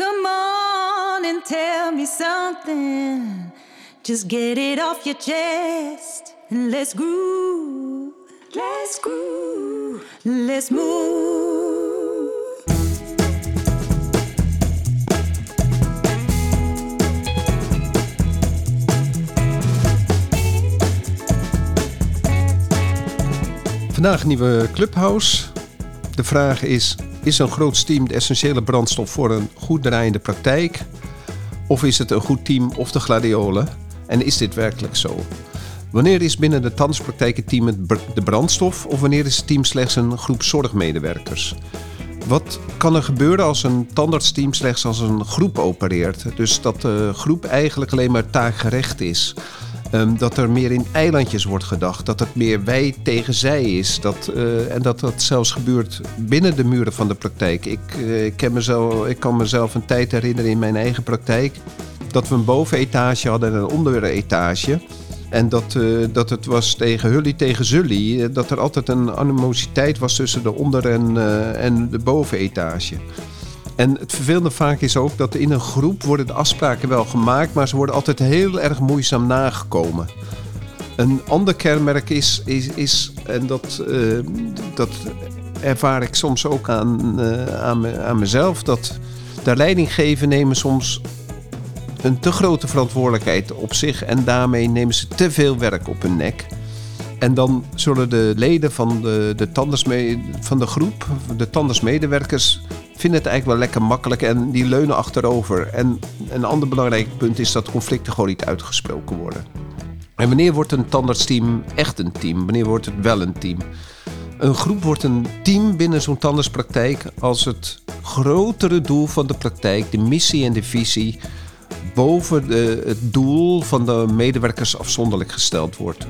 Come on and tell me something. Just get it off your chest and let's groove. Let's groove. Let's move. Vandaag een nieuwe Clubhouse. De vraag is: is een groot team de essentiële brandstof voor een goed draaiende praktijk? Of is het een goed team of de gladiolen? En is dit werkelijk zo? Wanneer is binnen de tandartspraktijk het team de brandstof of wanneer is het team slechts een groep zorgmedewerkers? Wat kan er gebeuren als een tandartsteam slechts als een groep opereert? Dus dat de groep eigenlijk alleen maar taakgerecht is. Ehm, dat er meer in eilandjes wordt gedacht. Dat het meer wij tegen zij is. Dat, uh, en dat dat zelfs gebeurt binnen de muren van de praktijk. Ik, uh, ik, ken mezelf, ik kan mezelf een tijd herinneren in mijn eigen praktijk. Dat we een bovenetage hadden en een onderetage. En dat, uh, dat het was tegen Hully tegen Zully. Dat er altijd een animositeit was tussen de onder- en, en de bovenetage. En het vervelende vaak is ook dat in een groep worden de afspraken wel gemaakt, maar ze worden altijd heel erg moeizaam nagekomen. Een ander kenmerk is, is, is en dat, uh, dat ervaar ik soms ook aan, uh, aan, me, aan mezelf, dat de leidinggeven nemen soms een te grote verantwoordelijkheid op zich en daarmee nemen ze te veel werk op hun nek. En dan zullen de leden van de, de, van de groep, de tandersmedewerkers, vinden het eigenlijk wel lekker makkelijk en die leunen achterover. En een ander belangrijk punt is dat conflicten gewoon niet uitgesproken worden. En wanneer wordt een tandartsteam echt een team? Wanneer wordt het wel een team? Een groep wordt een team binnen zo'n tandartspraktijk als het grotere doel van de praktijk, de missie en de visie, boven de, het doel van de medewerkers afzonderlijk gesteld wordt.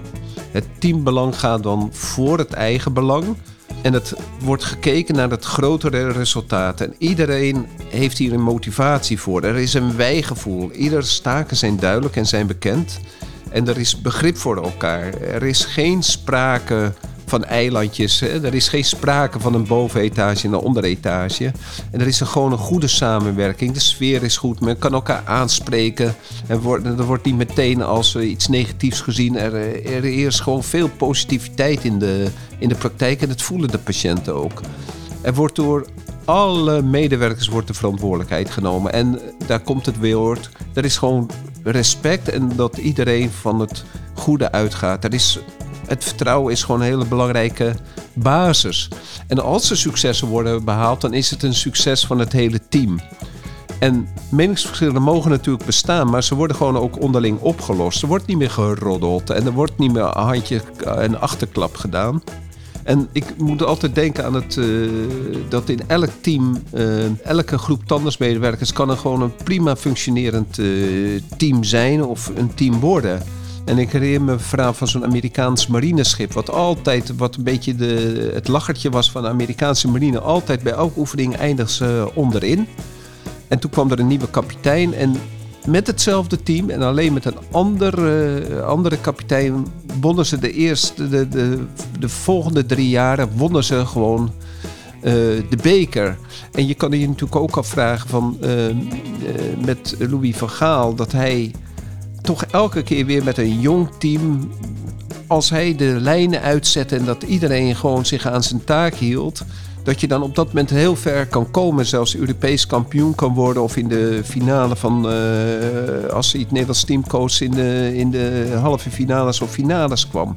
Het teambelang gaat dan voor het eigen belang. En het wordt gekeken naar het grotere resultaat. En iedereen heeft hier een motivatie voor. Er is een wijgevoel. Ieder staken zijn duidelijk en zijn bekend. En er is begrip voor elkaar. Er is geen sprake van eilandjes. Er is geen sprake van een bovenetage en een onderetage. En er is een, gewoon een goede samenwerking. De sfeer is goed. Men kan elkaar aanspreken. En wordt, er wordt niet meteen als iets negatiefs gezien. Er, er is gewoon veel positiviteit in de, in de praktijk. En dat voelen de patiënten ook. Er wordt door alle medewerkers wordt de verantwoordelijkheid genomen. En daar komt het woord. Er is gewoon respect en dat iedereen van het goede uitgaat. Er is het vertrouwen is gewoon een hele belangrijke basis. En als er successen worden behaald, dan is het een succes van het hele team. En meningsverschillen mogen natuurlijk bestaan, maar ze worden gewoon ook onderling opgelost. Er wordt niet meer geroddeld en er wordt niet meer een handje en achterklap gedaan. En ik moet altijd denken aan het, uh, dat in elk team, uh, elke groep tandartsmedewerkers kan er gewoon een prima functionerend team zijn of een team worden. En ik herinner me een verhaal van zo'n Amerikaans marineschip. Wat altijd, wat een beetje de, het lachertje was van de Amerikaanse marine. Altijd bij elke oefening eindigde ze onderin. En toen kwam er een nieuwe kapitein. En met hetzelfde team en alleen met een andere, uh, andere kapitein wonnen ze de eerste, de, de, de volgende drie jaren wonnen ze gewoon uh, de beker. En je kan je natuurlijk ook afvragen van met Louis van Gaal dat hij toch elke keer weer met een jong team. Als hij de lijnen uitzette en dat iedereen gewoon zich aan zijn taak hield. Dat je dan op dat moment heel ver kan komen. Zelfs Europees kampioen kan worden. Of in de finale van. Uh, als hij het Nederlands teamcoach in de, in de halve finales of finales kwam.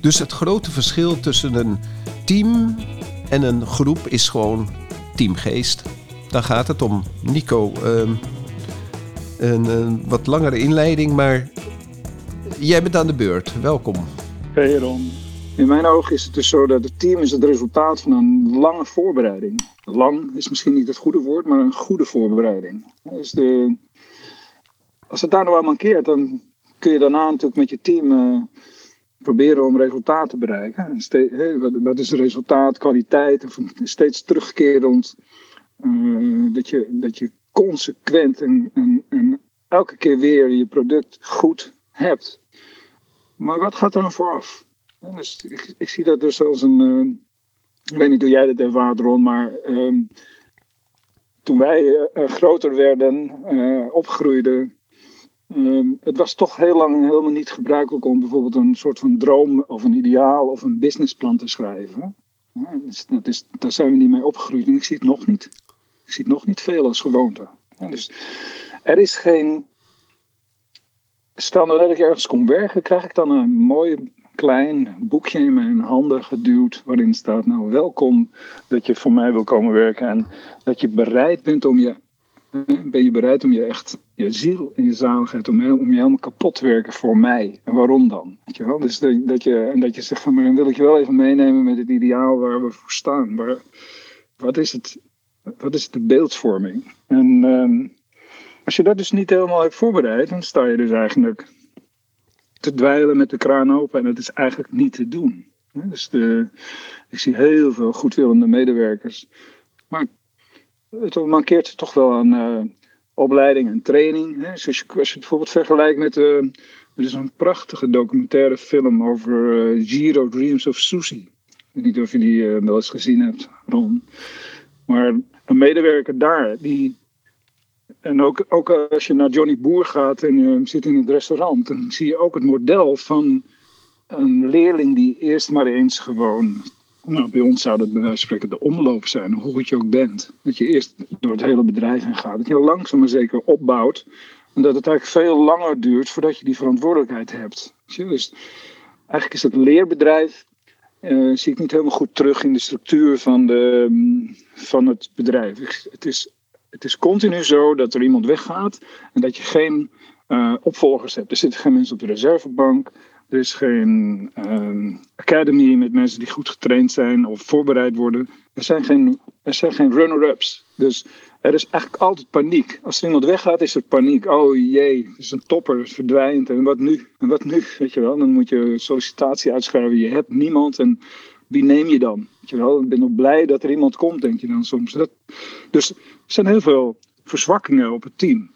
Dus het grote verschil tussen een team en een groep is gewoon teamgeest. Daar gaat het om. Nico, uh, een, wat langere inleiding, maar jij bent aan de beurt. Welkom. Hey Ron. In mijn ogen is het dus zo dat het team is het resultaat van een lange voorbereiding. Lang is misschien niet het goede woord, maar een goede voorbereiding. De, als het daar nou aan mankeert, dan kun je daarna natuurlijk met je team uh, proberen om resultaat te bereiken. wat, is resultaat, kwaliteit, steeds terugkerend. Uh, dat, je, dat je consequent en, elke keer weer je product goed hebt. Maar wat gaat er dan vooraf? Dus ik, zie dat dus als een. Uh, ik weet niet hoe jij dat ervaart, Ron, maar. Um, toen wij groter werden, opgroeiden, Ehm, het was toch heel lang helemaal niet gebruikelijk om bijvoorbeeld een soort van droom of een ideaal of een businessplan te schrijven. Dus dat is, daar zijn we niet mee opgegroeid en ik zie het nog niet. Ik zie nog niet veel als gewoonte. dus er is geen. Stel nou dat ik ergens kom werken, krijg ik dan een mooi klein boekje in mijn handen geduwd. waarin staat: Nou, welkom dat je voor mij wil komen werken en dat je bereid bent om je ben je bereid om je echt, je ziel en je zaligheid, om, om je helemaal kapot te werken voor mij? En waarom dan? Weet je wel? Dus dat, je, en dat je zegt van, maar dan wil ik je wel even meenemen met het ideaal waar we voor staan. Waar, wat, is het, wat is de beeldvorming? En ehm, als je dat dus niet helemaal hebt voorbereid, dan sta je dus eigenlijk te dweilen met de kraan open en dat is eigenlijk niet te doen. Dus de, ik zie heel veel goedwillende medewerkers. Maar het mankeert toch wel aan uh, opleiding en training. Hè. Dus als, je, het bijvoorbeeld vergelijkt met. Uh, er is een prachtige documentaire film over uh, Giro Dreams of Susie. Ik weet niet of je die wel eens gezien hebt, Ron. Maar een medewerker daar, die. En ook, als je naar Johnny Boer gaat en je zit in het restaurant, dan zie je ook het model van een leerling die eerst maar eens gewoon nou, bij ons zou dat bij wijze van spreken de omloop zijn, hoe goed je ook bent. Dat je eerst door het hele bedrijf heen gaat. Dat je langzaam maar zeker opbouwt. En dat het eigenlijk veel langer duurt voordat je die verantwoordelijkheid hebt. Dus eigenlijk is het leerbedrijf, uh, zie ik niet helemaal goed terug in de structuur van, de, mm, van het bedrijf. Het is, het is continu zo dat er iemand weggaat en dat je geen uh, opvolgers hebt. Er zitten geen mensen op de reservebank. Er is geen um, academy met mensen die goed getraind zijn of voorbereid worden. Er zijn geen, er zijn geen runner-ups. Dus er is eigenlijk altijd paniek. Als er iemand weggaat, is er paniek. Oh jee, het is een topper, het verdwijnt. En wat nu? En wat nu? Weet je wel, dan moet je sollicitatie uitschrijven. Je hebt niemand en wie neem je dan? Weet je wel, ik ben ook blij dat er iemand komt, denk je dan soms. Dat, dus er zijn heel veel verzwakkingen op het team.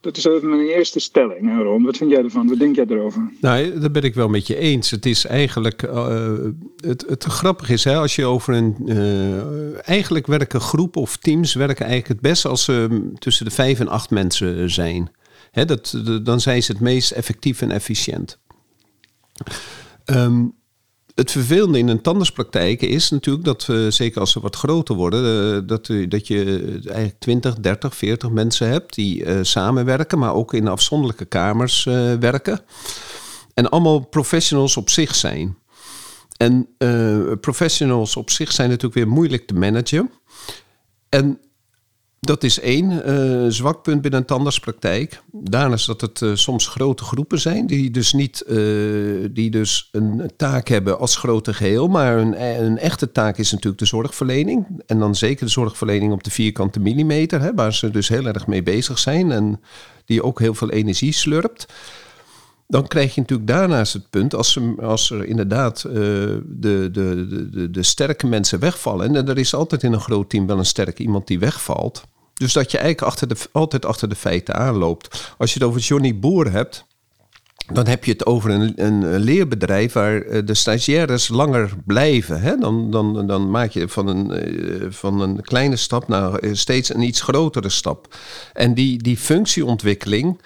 Dat is even mijn eerste stelling, Ron. Wat vind jij ervan? Wat denk jij erover? Nou, dat ben ik wel met je eens. Het is eigenlijk. Uh, het, het grappige is, hè, als je over een. Uh, eigenlijk werken groepen of teams werken eigenlijk het best als ze tussen de vijf en acht mensen zijn. Hè, dat, dan zijn ze het meest effectief en efficiënt. Um, het vervelende in een tandartspraktijk is natuurlijk dat, we, zeker als ze wat groter worden, uh, dat, dat je eigenlijk 20, 30, 40 mensen hebt die samenwerken, maar ook in afzonderlijke kamers werken. En allemaal professionals op zich zijn. En professionals op zich zijn natuurlijk weer moeilijk te managen. En dat is één uh, zwak punt binnen een tandartspraktijk. Daarnaast dat het uh, soms grote groepen zijn, die dus niet uh, die dus een taak hebben als grote geheel. Maar een, een, echte taak is natuurlijk de zorgverlening. En dan zeker de zorgverlening op de vierkante millimeter, hè, waar ze dus heel erg mee bezig zijn en die ook heel veel energie slurpt. Dan krijg je natuurlijk daarnaast het punt, als, ze, als er inderdaad de, de, de, de, de sterke mensen wegvallen. En er is altijd in een groot team wel een sterke iemand die wegvalt. Dus dat je eigenlijk achter de, altijd achter de feiten aanloopt. Als je het over Johnny Boer hebt, dan heb je het over een, een leerbedrijf waar eh, de stagiaires langer blijven. Hè? Dan, dan, dan maak je van een, eh, van een kleine stap naar eh, steeds een iets grotere stap. En die, die functieontwikkeling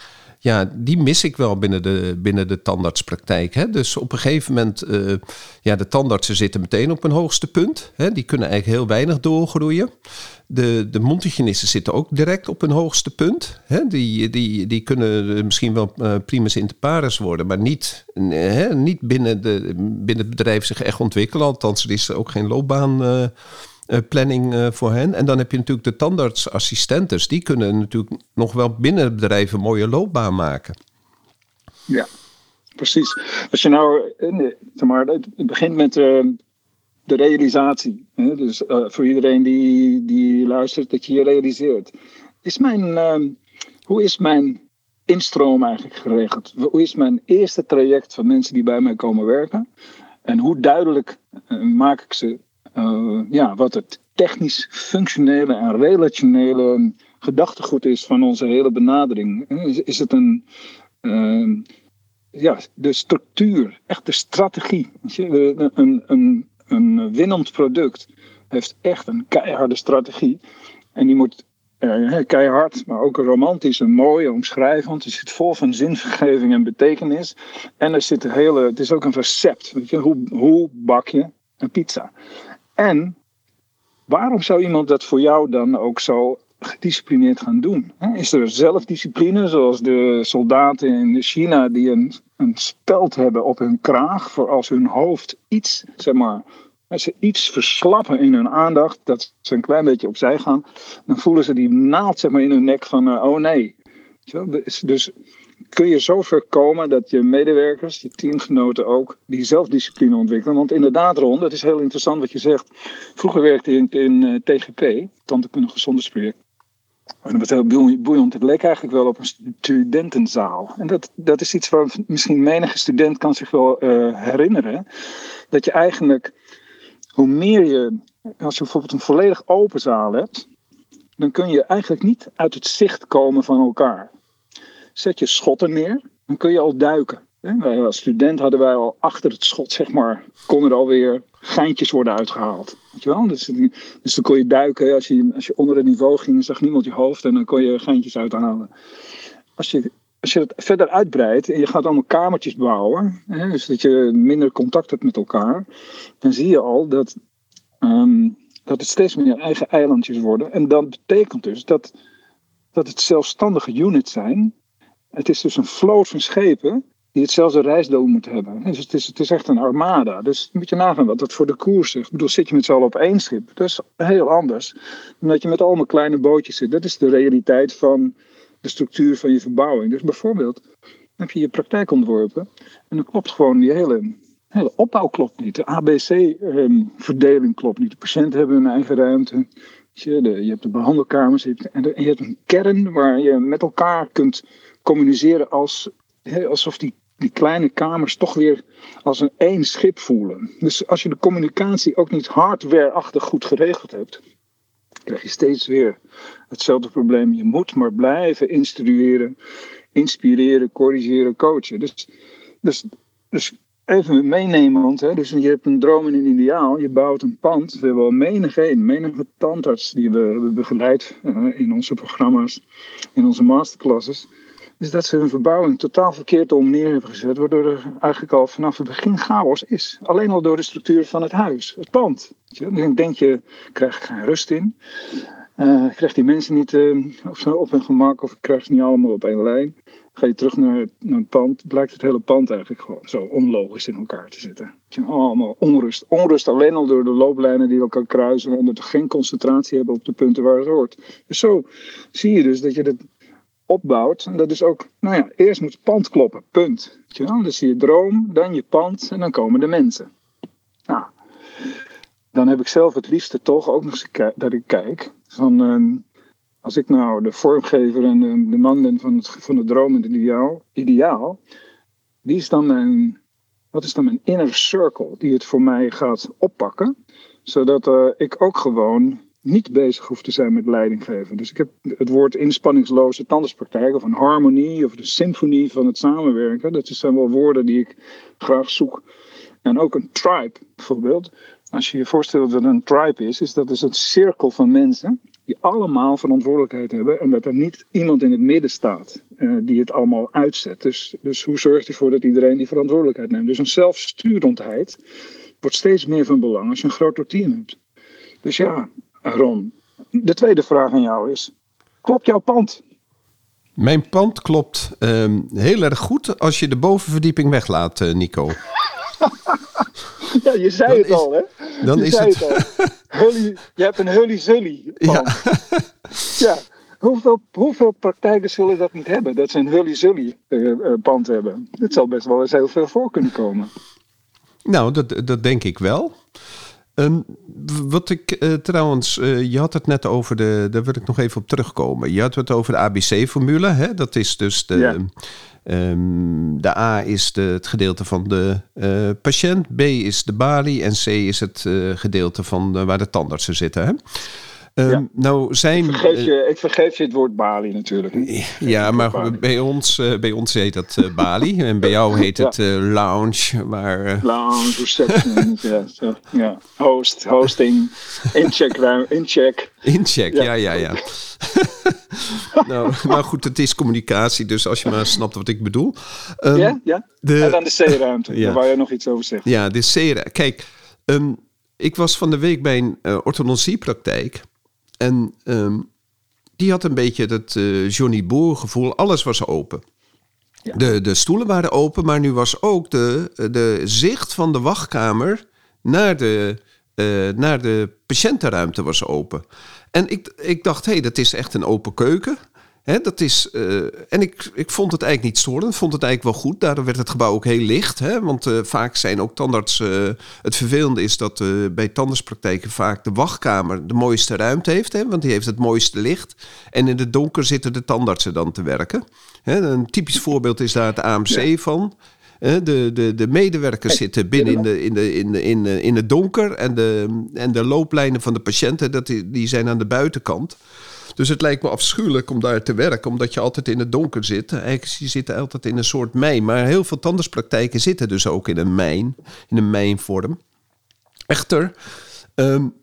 ja, die mis ik wel binnen de, binnen de tandartspraktijk. Hè? Dus op een gegeven moment, uh, ja, de tandartsen zitten meteen op een hoogste punt. Hè? Die kunnen eigenlijk heel weinig doorgroeien. De, de mondhygiënisten zitten ook direct op een hoogste punt. Hè? Die, die, die kunnen misschien wel uh, primus inter pares worden, maar niet, hè, niet binnen, de, binnen het bedrijf zich echt ontwikkelen. Althans, er is ook geen loopbaan... Uh, planning uh, voor hen. En dan heb je natuurlijk de tandartsassistentes. Die kunnen natuurlijk nog wel binnen een mooie loopbaan maken. Ja, precies. Als je nou, zeg maar, het begint met de realisatie. Dus voor iedereen die, die luistert, dat je je realiseert. Is mijn, hoe is mijn instroom eigenlijk geregeld? Hoe is mijn eerste traject van mensen die bij mij komen werken? En hoe duidelijk maak ik ze uh, ja, wat het technisch functionele en relationele gedachtegoed is van onze hele benadering. Is, is het een, uh, ja, de structuur, echt de strategie. Een, een, een, winnend product heeft echt een keiharde strategie. En die moet uh, keihard, maar ook romantisch en mooi, omschrijvend. Het zit vol van zinvergeving en betekenis. En er zit een hele, het is ook een recept. Hoe, hoe bak je een pizza? En waarom zou iemand dat voor jou dan ook zo gedisciplineerd gaan doen? Is er zelfdiscipline, zoals de soldaten in China die een, een speld hebben op hun kraag voor als hun hoofd iets, zeg maar, als ze iets verslappen in hun aandacht, dat ze een klein beetje opzij gaan, dan voelen ze die naald zeg maar, in hun nek van, uh, oh nee. Dus kun je zo ver komen dat je medewerkers, je teamgenoten ook, die zelfdiscipline ontwikkelen. Want inderdaad, Ron, dat is heel interessant wat je zegt. Vroeger werkte ik in, in uh, TGP, Tandheelkundig Gezondheidsproject. En dat was heel boeiend. Het leek eigenlijk wel op een studentenzaal. En dat, dat is iets waar misschien menige student kan zich wel uh, herinneren. Dat je eigenlijk hoe meer je, als je bijvoorbeeld een volledig open zaal hebt, dan kun je eigenlijk niet uit het zicht komen van elkaar. Zet je schotten neer, dan kun je al duiken. Wij als student hadden wij al achter het schot, zeg maar, konden er alweer geintjes worden uitgehaald. Weet je wel? Dus, dus dan kon je duiken. Als je, als je onder het niveau ging, zag niemand je hoofd en dan kon je geintjes uithalen. Als je als je het verder uitbreidt en je gaat allemaal kamertjes bouwen, hè, dus dat je minder contact hebt met elkaar, dan zie je al dat, ehm, dat het steeds meer eigen eilandjes worden. En dat betekent dus dat, dat het zelfstandige units zijn. Het is dus een vloot van schepen die hetzelfde reisdoel moeten hebben. Dus het is, het is echt een armada. Dus moet je nagaan wat dat voor de koers zegt. Ik bedoel, zit je met z'n allen op één schip, dat is heel anders dan dat je met allemaal kleine bootjes zit. Dat is de realiteit van de structuur van je verbouwing. Dus bijvoorbeeld heb je je praktijk ontworpen en dan klopt gewoon die hele, hele opbouw klopt niet. De ABC-verdeling ehm, klopt niet. De patiënten hebben hun eigen ruimte. Je, je hebt de behandelkamers hebt, en, je hebt een kern waar je met elkaar kunt communiceren als, alsof die, die kleine kamers toch weer als een één schip voelen. Dus als je de communicatie ook niet hardwareachtig goed geregeld hebt, krijg je steeds weer hetzelfde probleem. Je moet maar blijven instrueren, inspireren, corrigeren, coachen. Dus, dus, dus even meenemen, hè? dus je hebt een droom en een ideaal, je bouwt een pand. We hebben al menige menige tandarts die we hebben begeleid uh, in onze programma's, in onze masterclasses is dat ze hun verbouwing totaal verkeerd om neer hebben gezet, waardoor er eigenlijk al vanaf het begin chaos is. Alleen al door de structuur van het huis, het pand. Dan denk je, krijg ik geen rust in? Uh, krijg die mensen niet uh, op hun gemak of krijg ze niet allemaal op één lijn? Ga je terug naar, naar het pand, blijkt het hele pand eigenlijk gewoon zo onlogisch in elkaar te zitten. Allemaal onrust. Onrust alleen al door de looplijnen die elkaar kruisen en dat we geen concentratie hebben op de punten waar het hoort. Dus zo zie je dus dat je het opbouwt. En dat is ook, nou ja, eerst moet het pand kloppen, punt. Dus je droom, dan je pand en dan komen de mensen. Nou, dan heb ik zelf het liefste toch ook nog eens dat ik kijk van, ehm, als ik nou de vormgever en de, de man ben van het, van het ideaal, ideaal, die is dan mijn, wat is dan mijn inner circle die het voor mij gaat oppakken, zodat uh, ik ook gewoon niet bezig hoeft te zijn met leidinggeven. Dus ik heb het woord inspanningsloze tandartspraktijk of een harmonie of de symfonie van het samenwerken. Dat zijn wel woorden die ik graag zoek. En ook een tribe bijvoorbeeld. Als je je voorstelt dat een tribe is, is dat dus een cirkel van mensen die allemaal verantwoordelijkheid hebben en dat er niet iemand in het midden staat uh, die het allemaal uitzet. Dus, dus hoe zorgt je ervoor dat iedereen die verantwoordelijkheid neemt? Dus een zelfsturendheid wordt steeds meer van belang als je een groter team hebt. Dus ja, Ron, de tweede vraag aan jou is: klopt jouw pand? Mijn pand klopt um, heel erg goed als je de bovenverdieping weglaat, uh, Nico. ja, je zei dan het is, al, hè? Dan je is het. het hully, je hebt een hully-zully. Ja. ja. Hoeveel, hoeveel praktijken zullen dat niet hebben? Dat ze een hully-zully uh, pand hebben. Dat zal best wel eens heel veel voor kunnen komen. Nou, dat, dat denk ik wel. Um, wat ik uh, trouwens, uh, je had het net over de, daar wil ik nog even op terugkomen. Je had het over de ABC-formule. Dat is dus de, ja. um, de A is de, het gedeelte van de uh, patiënt, B is de balie en C is het gedeelte van waar de tandartsen zitten. Hè? Um, Nou zijn. Ik vergeef, je, ik vergeef je het woord Bali natuurlijk. Ja, maar bij ons, uh, bij ons heet dat uh, Bali. En bij jou heet het uh, lounge. Waar, Lounge, reception. ja. Host, hosting. Incheck. Incheck. Incheck, ja, ja, ja. ja. nou, maar goed, het is communicatie. Dus als je maar snapt wat ik bedoel. Um, ja, ja. De, en dan de C-ruimte. Ja. Wou je nog iets over zeggen. Ja, de C-ruimte. Kijk. Um, ik was van de week bij een orthodonsiepraktijk. En um, die had een beetje dat uh, Johnny Boer gevoel. Alles was open. Ja. De, de stoelen waren open, maar nu was ook de, de zicht van de wachtkamer naar de, uh, naar de patiëntenruimte was open. En ik, ik dacht, hé, hey, dat is echt een open keuken. Dat is, uh, en ik, ik vond het eigenlijk niet storend, vond het eigenlijk wel goed. Daardoor werd het gebouw ook heel licht. Hè, want uh, vaak zijn ook tandartsen. Uh, het vervelende is dat bij tandartspraktijken vaak de wachtkamer de mooiste ruimte heeft. Hè, want die heeft het mooiste licht. En in het donker zitten de tandartsen dan te werken. Een typisch voorbeeld is daar het AMC ja. van. De, de, de medewerkers zitten binnen in, de, in, de, in, de, in, in het donker. En de, en de looplijnen van de patiënten dat die, die zijn aan de buitenkant. Dus het lijkt me afschuwelijk om daar te werken, omdat je altijd in het donker zit. Eigenlijk, je zit altijd in een soort mijn. Maar heel veel tandartspraktijken zitten dus ook in een mijn, in een mijnvorm. Echter, um,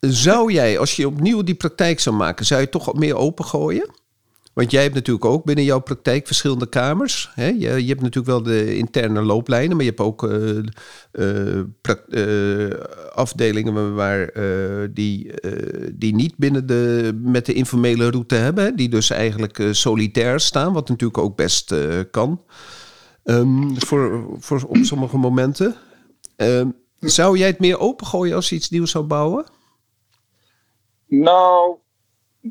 zou jij, als je opnieuw die praktijk zou maken, zou je toch meer opengooien? Want jij hebt natuurlijk ook binnen jouw praktijk verschillende kamers. Hè? Je, je hebt natuurlijk wel de interne looplijnen, maar je hebt ook uh, uh, afdelingen waar, die, die niet binnen de, met de informele route hebben. Die dus eigenlijk solitair staan, wat natuurlijk ook best kan. Um, voor, voor op sommige momenten. Um, zou jij het meer opengooien als je iets nieuws zou bouwen? Nou,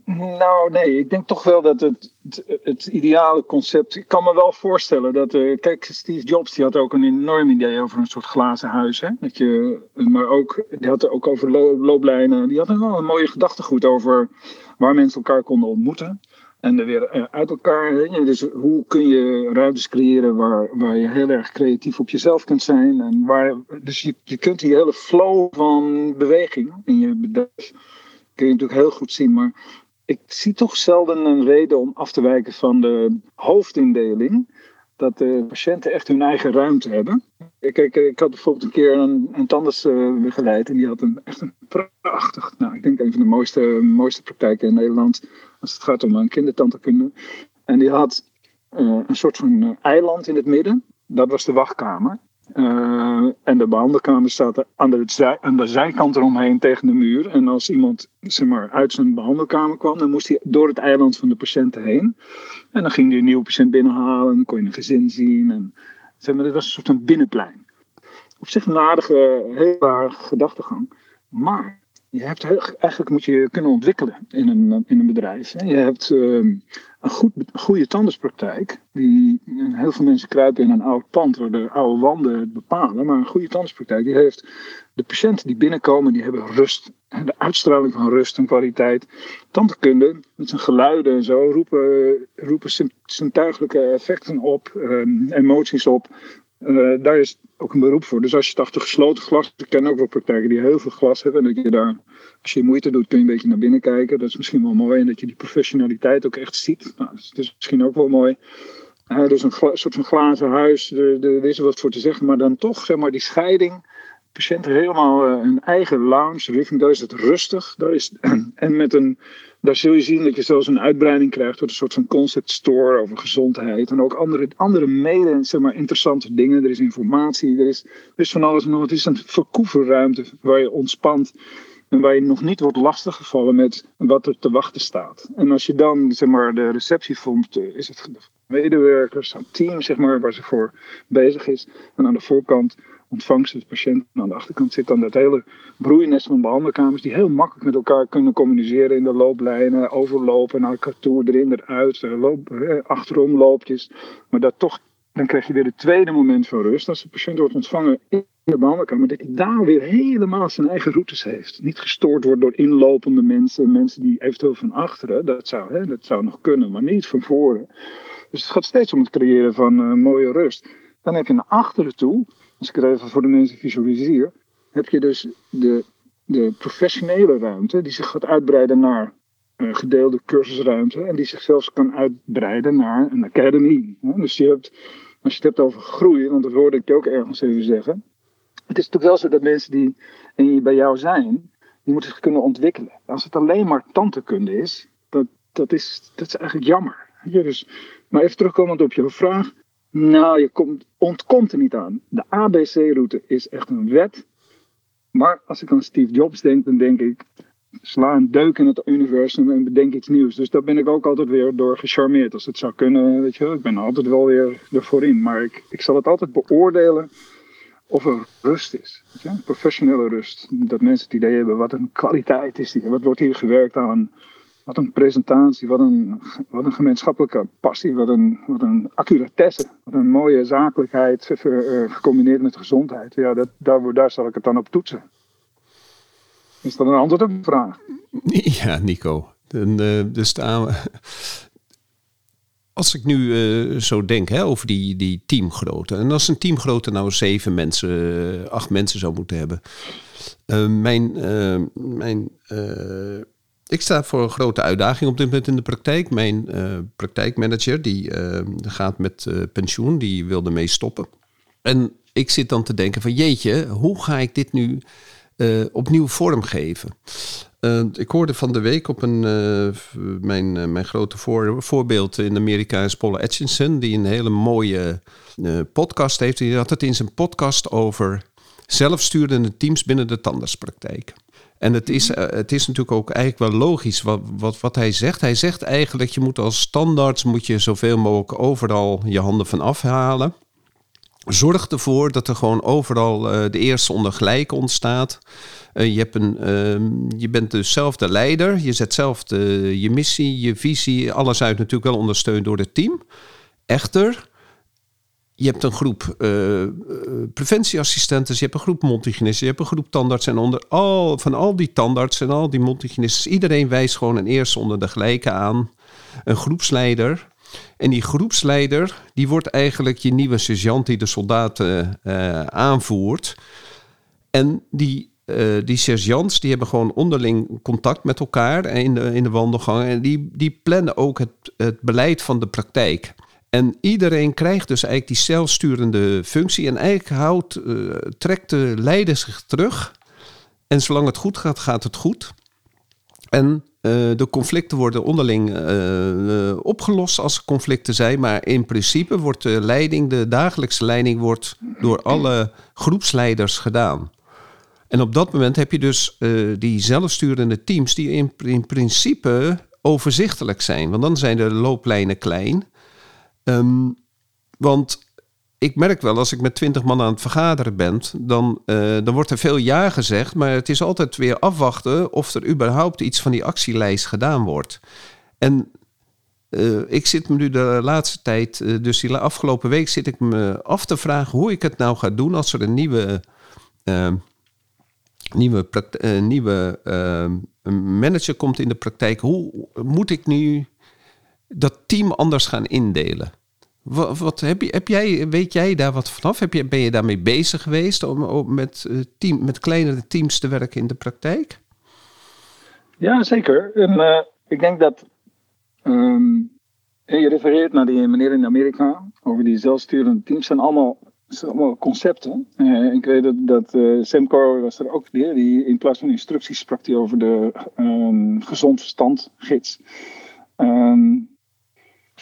nou, nee, ik denk toch wel dat het, het, het, ideale concept. Ik kan me wel voorstellen dat. Uh, kijk, Steve Jobs die had ook een enorm idee over een soort glazen huis. Hè? Dat je, maar ook, die had het ook over lo looplijnen. Die had wel een mooie gedachtegoed over waar mensen elkaar konden ontmoeten. En er weer uh, uit elkaar. Dus hoe kun je ruimtes creëren waar, waar je heel erg creatief op jezelf kunt zijn. En waar, dus je, je kunt die hele flow van beweging in je bedrijf. Kun je natuurlijk heel goed zien. Maar ik zie toch zelden een reden om af te wijken van de hoofdindeling. Dat de patiënten echt hun eigen ruimte hebben. Kijk, ik had bijvoorbeeld een keer een, een tandarts uh, begeleid. En die had een, echt een prachtig, nou ik denk een van de mooiste, mooiste praktijken in Nederland. Als het gaat om een kindertandheelkunde. En die had uh, een soort van eiland in het midden. Dat was de wachtkamer. Uh, en de behandelkamer staat aan de, aan de zijkant eromheen tegen de muur. En als iemand zeg maar, uit zijn behandelkamer kwam, dan moest hij door het eiland van de patiënten heen. En dan ging hij een nieuwe patiënt binnenhalen en dan kon je een gezin zien. En, zeg maar, dit was een soort van binnenplein. Op zich een aardige, heel aardige gedachtegang. Maar je hebt eigenlijk moet je kunnen ontwikkelen in een, in een bedrijf. Je hebt uh, een, goed, goede tandartspraktijk. Die, heel veel mensen kruipen in een oud pand waar de oude wanden het bepalen. Maar een goede tandartspraktijk die heeft de patiënten die binnenkomen, die hebben rust. De uitstraling van rust en kwaliteit. Tandheelkunde, met zijn geluiden en zo, roepen, roepen zintuigelijke effecten op, um, emoties op. Uh, daar is ook een beroep voor. Dus als je achter gesloten glas, ik ken ook wel praktijken die heel veel glas hebben. En dat je daar, als je moeite doet, kun je een beetje naar binnen kijken. Dat is misschien wel mooi. En dat je die professionaliteit ook echt ziet. Nou, dat is misschien ook wel mooi. Dus een soort van glazen huis, er, er is er wat voor te zeggen. Maar dan toch, zeg maar, die scheiding. Patiënten helemaal uh, hun eigen lounge, daar is het rustig. Daar is, en met een daar zul je zien dat je zelfs een uitbreiding krijgt tot een soort van concept store over gezondheid. En ook andere, andere mede zeg maar, interessante dingen. Er is informatie, er is, van alles nog. Het is een verkoeverruimte waar je ontspant. En waar je nog niet wordt lastiggevallen met wat er te wachten staat. En als je dan zeg maar, de receptie vond, eh, is het medewerkers, een team zeg maar, waar ze voor bezig is. En aan de voorkant ontvangst de patiënt. Aan de achterkant zit dan dat hele broeienest van behandelkamers die heel makkelijk met elkaar kunnen communiceren in de looplijnen, overlopen naar elkaar toe, erin, eruit, eh, loop, eh, achterom loopjes. Maar dat toch, dan krijg je weer het tweede moment van rust als de patiënt wordt ontvangen in de behandelkamer, dat hij daar weer helemaal zijn eigen routes heeft. Niet gestoord wordt door inlopende mensen, mensen die eventueel van achteren, dat zou, hè, dat zou nog kunnen, maar niet van voren. Dus het gaat steeds om het creëren van uh, mooie rust. Dan heb je naar achteren toe als ik het even voor de mensen visualiseer, heb je dus de de professionele ruimte, die zich gaat uitbreiden naar uh, gedeelde cursusruimte en die zich zelfs kan uitbreiden naar een academy. Dus je hebt, als je het hebt over groei, want dat hoorde ik je ook ergens even zeggen. Het is natuurlijk wel zo dat mensen die bij jou zijn, die moeten zich kunnen ontwikkelen. Als het alleen maar tantekunde is, dat, dat, is, dat is eigenlijk jammer. Dus, maar even terugkomend op je vraag. Nou, je komt, ontkomt er niet aan. De ABC-route is echt een wet. Maar als ik aan Steve Jobs denk, dan denk ik, sla een deuk in het universum en bedenk iets nieuws. Dus daar ben ik ook altijd weer door gecharmeerd. Als het zou kunnen, weet je. Ik ben altijd wel weer ervoor in. Maar ik, ik zal het altijd beoordelen of er rust is. Professionele rust. Dat mensen het idee hebben, wat een kwaliteit is hier. Wat wordt hier gewerkt aan. Wat een presentatie, wat een, wat een gemeenschappelijke passie, wat een, wat een accuratesse, wat een mooie zakelijkheid uh, gecombineerd met gezondheid. Ja, dat, daar, daar zal ik het dan op toetsen. Is dat een antwoord op de vraag? Ja, Nico. Dan, dus als ik nu uh, zo denk hè, over die, die teamgrootte. En als een teamgrootte nou zeven mensen, acht mensen zou moeten hebben. Mijn, mijn ik sta voor een grote uitdaging op dit moment in de praktijk. Mijn uh, praktijkmanager die uh, gaat met uh, pensioen, die wilde mee stoppen. En ik zit dan te denken van jeetje, hoe ga ik dit nu opnieuw vormgeven? ik hoorde van de week op een, mijn, mijn grote voor, voorbeeld in Amerika is Paul Atchison, die een hele mooie podcast heeft. Die had het in zijn podcast over zelfsturende teams binnen de tandartspraktijk. En het is, eh, het is natuurlijk ook eigenlijk wel logisch wat, wat, wat hij zegt. Hij zegt eigenlijk, je moet als standaard moet je zoveel mogelijk overal je handen van afhalen. Zorg ervoor dat er gewoon overal uh, de eerste onder gelijk ontstaat. Uh, je, hebt een, uh, je bent dus zelf de leider. Je zet zelf je missie, je visie, alles uit natuurlijk wel ondersteund door het team. Echter, je hebt een groep uh, preventieassistenten, je hebt een groep mondhygiënisten, je hebt een groep tandartsen. En onder al, van al die tandartsen en al die mondhygiënisten, iedereen wijst gewoon een eerste onder de gelijke aan. Een groepsleider. En die groepsleider, die wordt eigenlijk je nieuwe sergeant die de soldaten uh, aanvoert. En die, uh, die sergeants, die hebben gewoon onderling contact met elkaar in de, in de wandelgang. En die, die plannen ook het, het beleid van de praktijk. En iedereen krijgt dus eigenlijk die zelfsturende functie. En eigenlijk houdt, uh, trekt de leider zich terug. En zolang het goed gaat, gaat het goed. En uh, de conflicten worden onderling uh, opgelost als er conflicten zijn. Maar in principe wordt de leiding, de dagelijkse leiding, wordt door alle groepsleiders gedaan. En op dat moment heb je dus die zelfsturende teams die in principe overzichtelijk zijn. Want dan zijn de looplijnen klein. Um, want ik merk wel, als ik met twintig man aan het vergaderen ben, dan, uh, dan wordt er veel ja gezegd, maar het is altijd weer afwachten of er überhaupt iets van die actielijst gedaan wordt. En uh, ik zit me nu de laatste tijd, uh, dus die afgelopen week zit ik me af te vragen hoe ik het nou ga doen als er een nieuwe, ehm, nieuwe, nieuwe ehm, manager komt in de praktijk. Hoe moet ik nu dat team anders gaan indelen. Wat, heb, je, heb jij, weet jij daar wat vanaf? Heb je, ben je daarmee bezig geweest om, met, uh, team, met kleinere teams te werken in de praktijk? Ja, zeker. En uh, ik denk dat. Um, je refereert naar die meneer in Amerika over die zelfsturende teams. zijn allemaal, zijn allemaal concepten. Uh, ik weet dat, dat Sam Cor was er ook die, in plaats van instructies sprak hij over de um, gezond verstand gids. Um,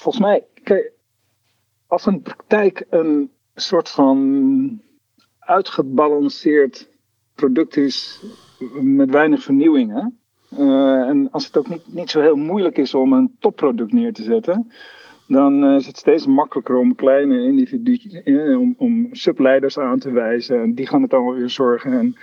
volgens mij, kijk, als een praktijk een soort van uitgebalanceerd product is met weinig vernieuwingen. Uh, en als het ook niet, niet zo heel moeilijk is om een topproduct neer te zetten, dan uh, is het steeds makkelijker om kleine individuen, uh, om, om subleiders aan te wijzen. En die gaan het allemaal weer zorgen. En,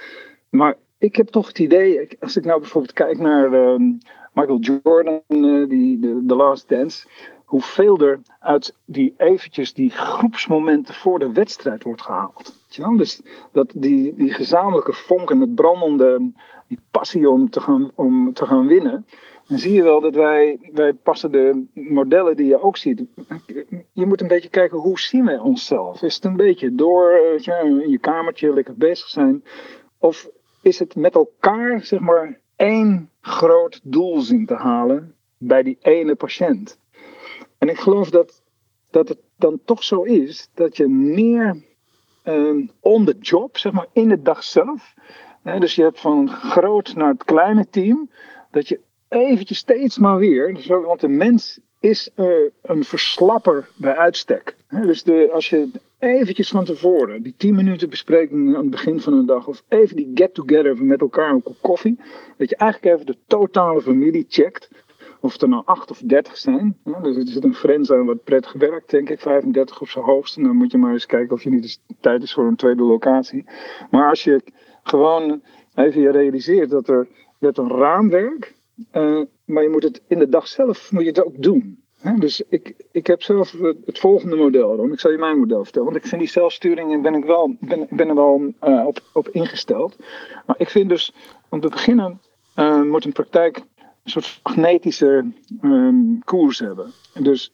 maar ik heb toch het idee, als ik nou bijvoorbeeld kijk naar ehm, Michael Jordan, die The Last Dance hoeveel er uit die eventjes die groepsmomenten voor de wedstrijd wordt gehaald. Dus dat die, die gezamenlijke vonk en het brandende, die passie om te gaan, om te gaan winnen. Dan zie je wel dat wij, wij passen de modellen die je ook ziet. Je moet een beetje kijken hoe zien wij onszelf. Is het een beetje door in je kamertje lekker bezig zijn? Of is het met elkaar, zeg maar, één groot doel zien te halen bij die ene patiënt. En ik geloof dat, dat het dan toch zo is dat je meer um, on the job, zeg maar, in de dag zelf. Hè, dus je hebt van groot naar het kleine team, dat je eventjes steeds maar weer, want de mens is een verslapper bij uitstek. Hè, dus de, als je eventjes van tevoren, die 10 minuten bespreking aan het begin van een dag, of even die get-together met elkaar een kop koffie, dat je eigenlijk even de totale familie checkt. Of er nou 8 of 30 zijn. Dus er zit een grens aan wat prettig werkt, denk ik. 35 op zijn hoogst. En dan moet je maar eens kijken of je niet eens tijd is voor een tweede locatie. Maar als je gewoon even je realiseert dat er, hebt een raamwerk. Uh, maar je moet het in de dag zelf moet je het ook doen dus ik, ik heb zelf het volgende model. Ik zal je mijn model vertellen. Want ik vind die zelfsturing ben ik wel, ben, ben er wel uh, op, op ingesteld. Maar ik vind dus, om te beginnen, moet een praktijk een soort magnetische um, koers hebben. Dus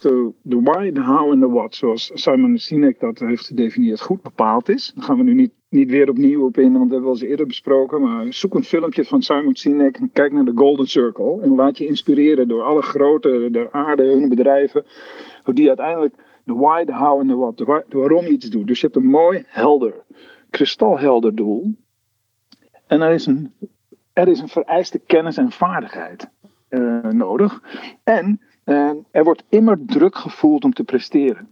de, why, de how en de what, zoals Simon Sinek dat heeft gedefinieerd, goed bepaald is. Daar gaan we nu niet, niet weer opnieuw op in, want dat hebben we al eens eerder besproken. Maar zoek een filmpje van Simon Sinek en kijk naar de Golden Circle. En laat je inspireren door alle grote der aarde, hun bedrijven. Hoe die uiteindelijk de why, de how en de what, de, waarom iets doet. Dus je hebt een mooi, helder, kristalhelder doel. En er is een, er is een vereiste kennis en vaardigheid uh, nodig. En en er wordt immer druk gevoeld om te presteren.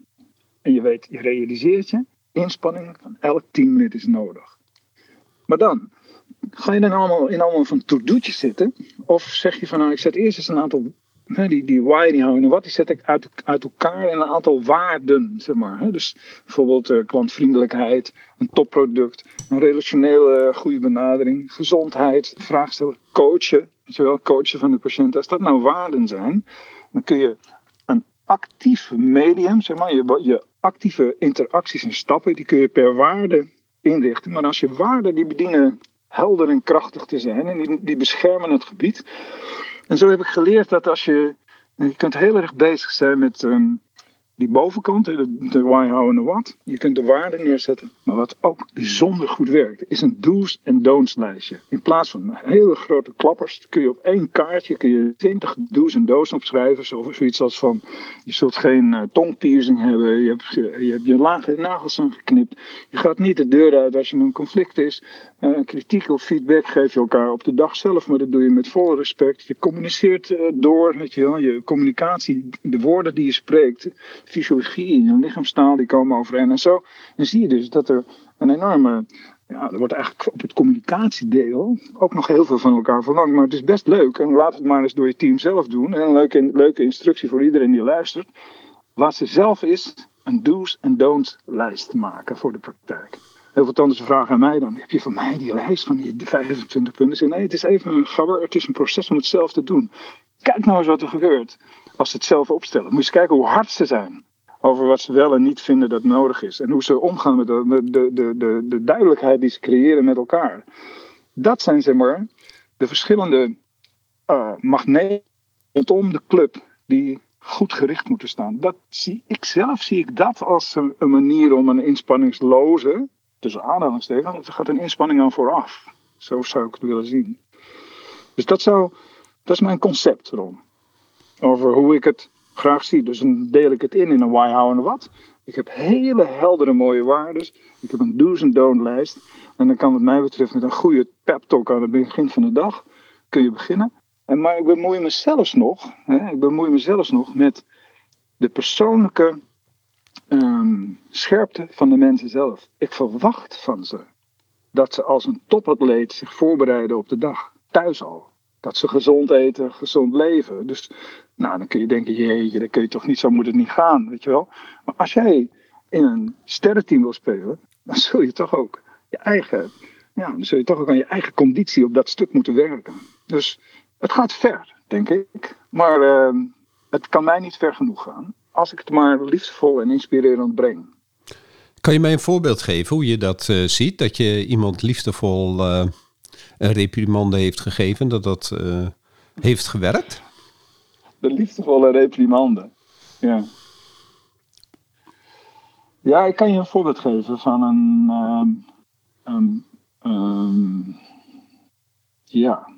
En je weet, je realiseert je, inspanning van elk 10 minuten is nodig. Maar dan, ga je dan allemaal in allemaal van to-do'tjes zitten? Of zeg je van, nou, ik zet eerst eens een aantal, die, die why, die houden wat, die zet ik uit, uit elkaar in een aantal waarden, zeg maar. Dus bijvoorbeeld uh, klantvriendelijkheid, een topproduct, een relationele goede benadering, gezondheid, vraagstellen, coachen, weet je wel, coachen van de patiënt. Als dat nou waarden zijn, dan kun je een actief medium, zeg maar, je, je actieve interacties en stappen, die kun je per waarde inrichten. Maar als je waarden die bedienen helder en krachtig te zijn en die, die beschermen het gebied. En zo heb ik geleerd dat als je, je kunt heel erg bezig zijn met um, die bovenkant, de, de why, how en de what. Je kunt de waarden neerzetten. Maar wat ook bijzonder goed werkt, is een do's en don'ts lijstje. In plaats van hele grote klappers kun je op één kaartje kun je 20 do's en don'ts opschrijven. Zoiets als van, je zult geen uh, tongpiercing hebben, je hebt, je je lage nagels geknipt. Je gaat niet de deur uit als je een conflict is. Uh, kritiek of feedback geef je elkaar op de dag zelf, maar dat doe je met volle respect. Je communiceert uh, door, weet je wel, je communicatie, de woorden die je spreekt fysiologie je lichaamstaal die komen overeen en zo. Dan zie je dus dat er een enorme. Ja, er wordt eigenlijk op het communicatiedeel ook nog heel veel van elkaar verlangd. Maar het is best leuk. En laat het maar eens door je team zelf doen. En een leuke, leuke instructie voor iedereen die luistert. Laat ze zelf eens een do's en don'ts lijst maken voor de praktijk. Heel veel tandartsen vragen aan mij dan, heb je van mij die lijst van die 25 punten? Nee, het is even een het is een proces om het zelf te doen. Kijk nou eens wat er gebeurt als ze het zelf opstellen. Moet je eens kijken hoe hard ze zijn over wat ze wel en niet vinden dat nodig is. En hoe ze omgaan met de, de, de, de, de duidelijkheid die ze creëren met elkaar. Dat zijn zeg maar de verschillende uh, magneten rondom de club die goed gericht moeten staan. Dat zie ik zelf zie ik dat als een, een manier om een inspanningsloze, tussen aanhalingstekens, er gaat een inspanning aan vooraf. Zo zou ik het willen zien. Dus dat, zou, dat is mijn concept erom. Over hoe ik het graag zie. Dus dan deel ik het in in een why, how en wat. Ik heb hele heldere mooie waarden. Ik heb een do's en don't lijst. En dan kan wat mij betreft met een goede pep talk aan het begin van de dag kun je beginnen. En, maar ik bemoei me zelfs nog, hè, ik bemoei me zelfs nog met de persoonlijke ehm, scherpte van de mensen zelf. Ik verwacht van ze dat ze als een topatleet zich voorbereiden op de dag. Thuis al. Dat ze gezond eten, gezond leven. Dus nou, dan kun je denken, jeetje, dan kun je toch niet, zo moet het niet gaan, weet je wel. Maar als jij in een sterrenteam wil spelen, dan zul je toch ook je eigen, ja, dan zul je toch ook aan je eigen conditie op dat stuk moeten werken. Dus het gaat ver, denk ik. Maar uh, het kan mij niet ver genoeg gaan. Als ik het maar liefdevol en inspirerend breng. Kan je mij een voorbeeld geven hoe je dat uh, ziet? Dat je iemand liefdevol uh, een reprimande heeft gegeven, dat dat uh, heeft gewerkt? de liefdevolle reprimande. Ja. Ja, ik kan je een voorbeeld geven van een, um, Ehm, ja.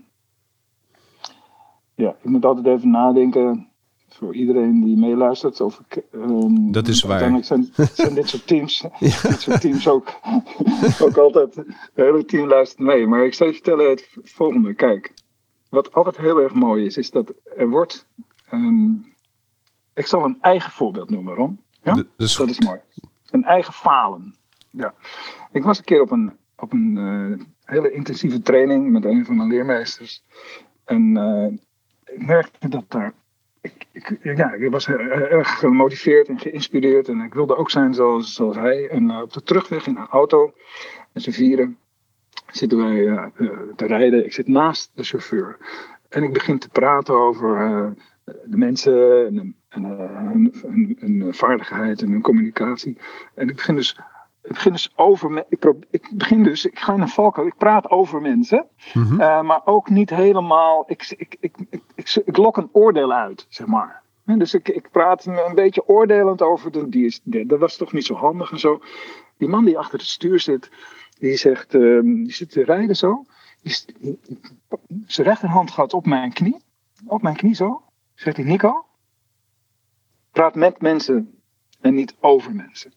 Ja, ik moet altijd even nadenken voor iedereen die meeluistert. Of ehm, Dat is waar. Uiteindelijk zijn, zijn dit soort teams, dit soort teams ook, ook altijd, het hele team luistert mee. Maar ik zal je vertellen het volgende. Kijk, wat altijd heel erg mooi is, is dat er wordt, ehm, ik zal een eigen voorbeeld noemen, Ron. Ja? Dat is Dat is mooi. Een eigen falen. Ja. Ik was een keer op een, op een eh, hele intensieve training met een van mijn leermeesters. En eh, ik merkte dat daar. Ik, ja, ik was heel erg gemotiveerd en geïnspireerd. En ik wilde ook zijn zoals, zoals hij. En eh, op de terugweg in een auto, met z'n vieren, zitten wij eh, eh, te rijden. Ik zit naast de chauffeur. En ik begin te praten over eh, de mensen en, en eh, hun, hun vaardigheid en hun communicatie. En ik begin dus, ik begin dus over. Ik, ik begin dus, ik ga in een valkuil. Ik praat over mensen, Mhm. eh, maar ook niet helemaal. Ik, ik, ik, ik, ik, ik lok een oordeel uit, zeg maar. Dus ik, ik praat een beetje oordelend over. De, die is, dat was toch niet zo handig en zo. Die man die achter het stuur zit, die zegt, ehm, die zit te rijden zo. Die- zijn rechterhand gaat op mijn knie. Op mijn knie zo. Zegt hij, Nico, praat met mensen en niet over mensen.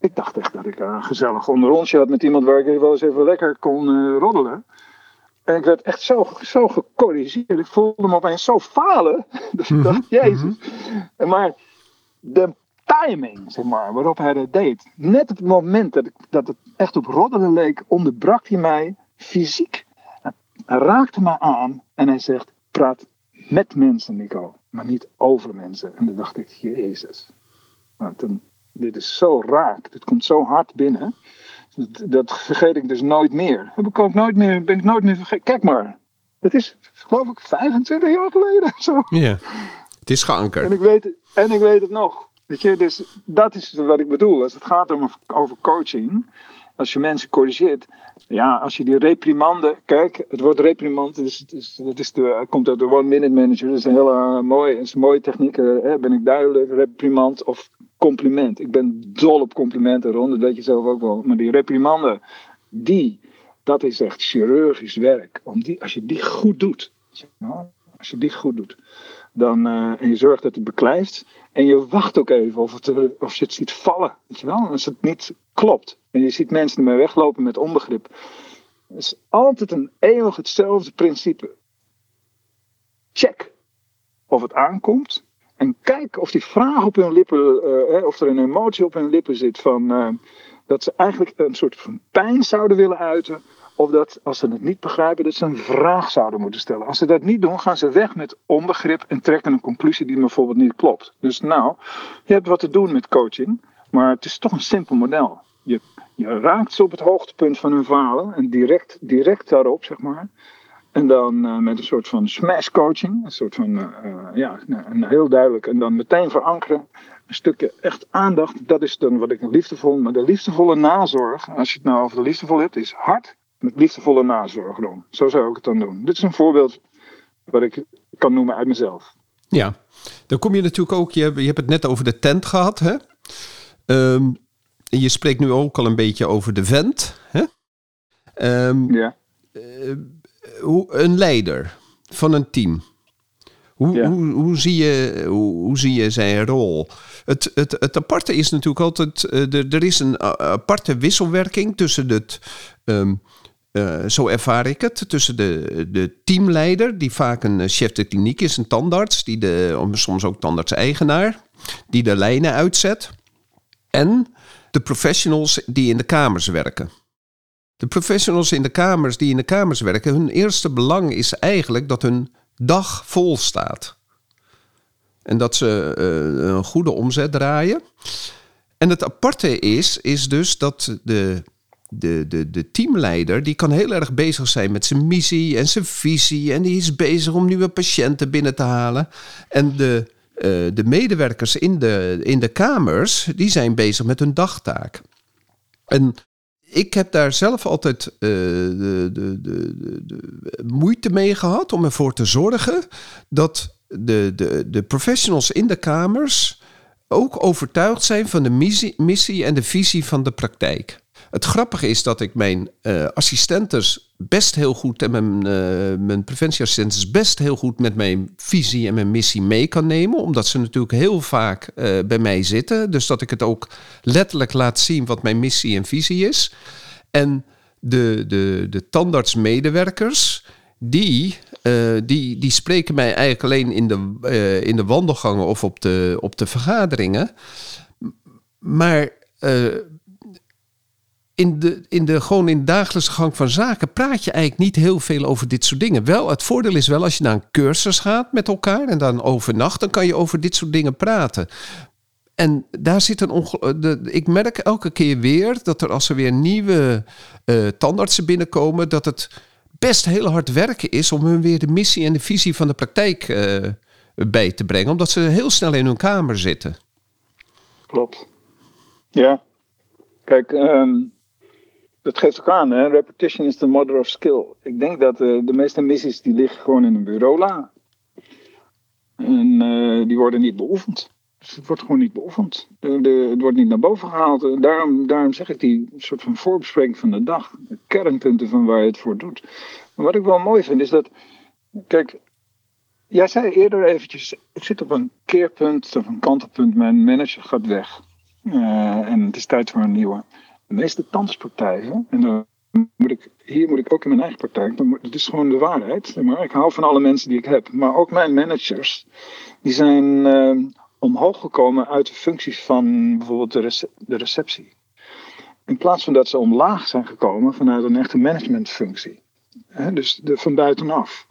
Ik dacht echt dat ik een gezellig onderrondje had met iemand waar ik wel eens even lekker kon eh, roddelen. En ik werd echt zo, zo gecorrigeerd. Ik voelde me opeens zo falen. Dus ik dacht, jezus. Maar de timing, zeg maar, waarop hij dat deed. Net op het moment dat, ik, dat het echt op roddelen leek, onderbrak hij mij fysiek. Hij raakte me aan en hij zegt, praat met mensen, Nico. Maar niet over mensen. En dan dacht ik, jezus. Nou, toen, dit is zo raak. Dit komt zo hard binnen. Dat, dat vergeet ik dus nooit meer. Heb ik ook nooit meer, ben ik nooit meer vergeten. Kijk maar. Het is, geloof ik, 25 jaar geleden. Zo. Ja. Het is En geankerd. ik weet, en ik weet het nog. Weet je, dus dat is wat ik bedoel. Als het gaat om, over coaching, als je mensen corrigeert, ja, als je die reprimande, kijk, het woord reprimand, het is, dat is de, komt uit de one minute manager, dat is een hele uh, mooie, is mooie techniek. eh, hè, ben ik duidelijk, reprimand of compliment. Ik ben dol op complimenten, Ron, dat weet je zelf ook wel. Maar die reprimande, die, dat is echt chirurgisch werk. Om die, als je die goed doet, als je die goed doet, dan, eh, en je zorgt dat het beklijft. En je wacht ook even of, het, er- of je het ziet vallen. Weet je wel? Als het niet klopt. En je ziet mensen ermee weglopen met onbegrip. Het is altijd een eeuwig hetzelfde principe. Check of het aankomt. En kijk of die vraag op hun lippen, eh, hè, of er een emotie op hun lippen zit van eh, dat ze eigenlijk een soort van pijn zouden willen uiten. Of dat als ze het niet begrijpen, dat ze een vraag zouden moeten stellen. Als ze dat niet doen, gaan ze weg met onbegrip en trekken een conclusie die bijvoorbeeld niet klopt. Dus nou, je hebt wat te doen met coaching, maar het is toch een simpel model. Je, je raakt ze op het hoogtepunt van hun falen en direct, direct daarop, zeg maar. En dan eh, met een soort van smash coaching, een soort van, eh, eh, ja, nou, een heel duidelijk. En dan meteen verankeren, een stukje echt aandacht. Dat is dan wat ik liefdevol, maar de liefdevolle nazorg, als je het nou over de liefdevol hebt, is hard met liefdevolle nazorg, Ron. Zo zou ik het dan doen. Dit is een voorbeeld wat ik kan noemen uit mezelf. Ja. Dan kom je natuurlijk ook, je, hebt- je hebt het net over de tent gehad, hè? Ehm, en je spreekt nu ook al een beetje over de vent, hè? Ehm, Ja. hoe, een leider van een team. Hoe, Ja. hoe, hoe, zie, je, hoe, hoe zie je zijn rol? Het, het, het aparte is natuurlijk altijd, eh, er, er is een aparte wisselwerking tussen het, ehm, eh, zo ervaar ik het, tussen de, de teamleider, die vaak een eh, chef de kliniek is, een tandarts, die de, soms ook tandarts-eigenaar, die de lijnen uitzet, en de professionals die in de kamers werken. De professionals in de kamers die in de kamers werken, hun eerste belang is eigenlijk dat hun dag vol staat. En dat ze eh, een goede omzet draaien. En het aparte is, is dus dat de, de, de, de teamleider, die kan heel erg bezig zijn met zijn missie en zijn visie. En die is bezig om nieuwe patiënten binnen te halen. En de, eh, de medewerkers in de, in de kamers, die zijn bezig met hun dagtaak. En ik heb daar zelf altijd eh, de, de, de, de, moeite mee gehad om ervoor te zorgen dat de, de, de professionals in de kamers ook overtuigd zijn van de missie, missie en de visie van de praktijk. Het grappige is dat ik mijn uh, assistentes best heel goed en mijn, uh, mijn preventieassistentes best heel goed met mijn visie en mijn missie mee kan nemen. Omdat ze natuurlijk heel vaak uh, bij mij zitten. Dus dat ik het ook letterlijk laat zien wat mijn missie en visie is. En de, de, de tandartsmedewerkers, die, die, die spreken mij eigenlijk alleen in de, in de wandelgangen of op de, op de vergaderingen. Maar in de, in de, gewoon in de dagelijkse gang van zaken praat je eigenlijk niet heel veel over dit soort dingen. Wel, het voordeel is wel als je naar een cursus gaat met elkaar en dan overnacht, dan kan je over dit soort dingen praten. En daar zit een de, Ik merk elke keer weer dat er als er weer nieuwe uh, tandartsen binnenkomen, dat het best heel hard werken is om hun weer de missie en de visie van de praktijk uh, bij te brengen, omdat ze heel snel in hun kamer zitten. Klopt. Ja. Kijk, um, dat geeft ook aan, hè? repetition is the mother of skill. Ik denk dat uh, de meeste missies die liggen gewoon in een bureaula. En uh, die worden niet beoefend. Dus het wordt gewoon niet beoefend. De, het wordt niet naar boven gehaald. Daarom, daarom zeg ik die soort van voorbespreking van de dag. De kernpunten van waar je het voor doet. Maar wat ik wel mooi vind is dat. Kijk, jij zei eerder eventjes. Ik zit op een keerpunt of een kantelpunt. Mijn manager gaat weg. En het is tijd voor een nieuwe de meeste tandartspraktijken, en dan moet ik, hier moet ik ook in mijn eigen praktijk, het is gewoon de waarheid. Maar ik hou van alle mensen die ik heb. Maar ook mijn managers, die zijn uh, omhoog gekomen uit de functies van bijvoorbeeld de, de receptie. In plaats van dat ze omlaag zijn gekomen vanuit een echte managementfunctie. Dus de, van buitenaf.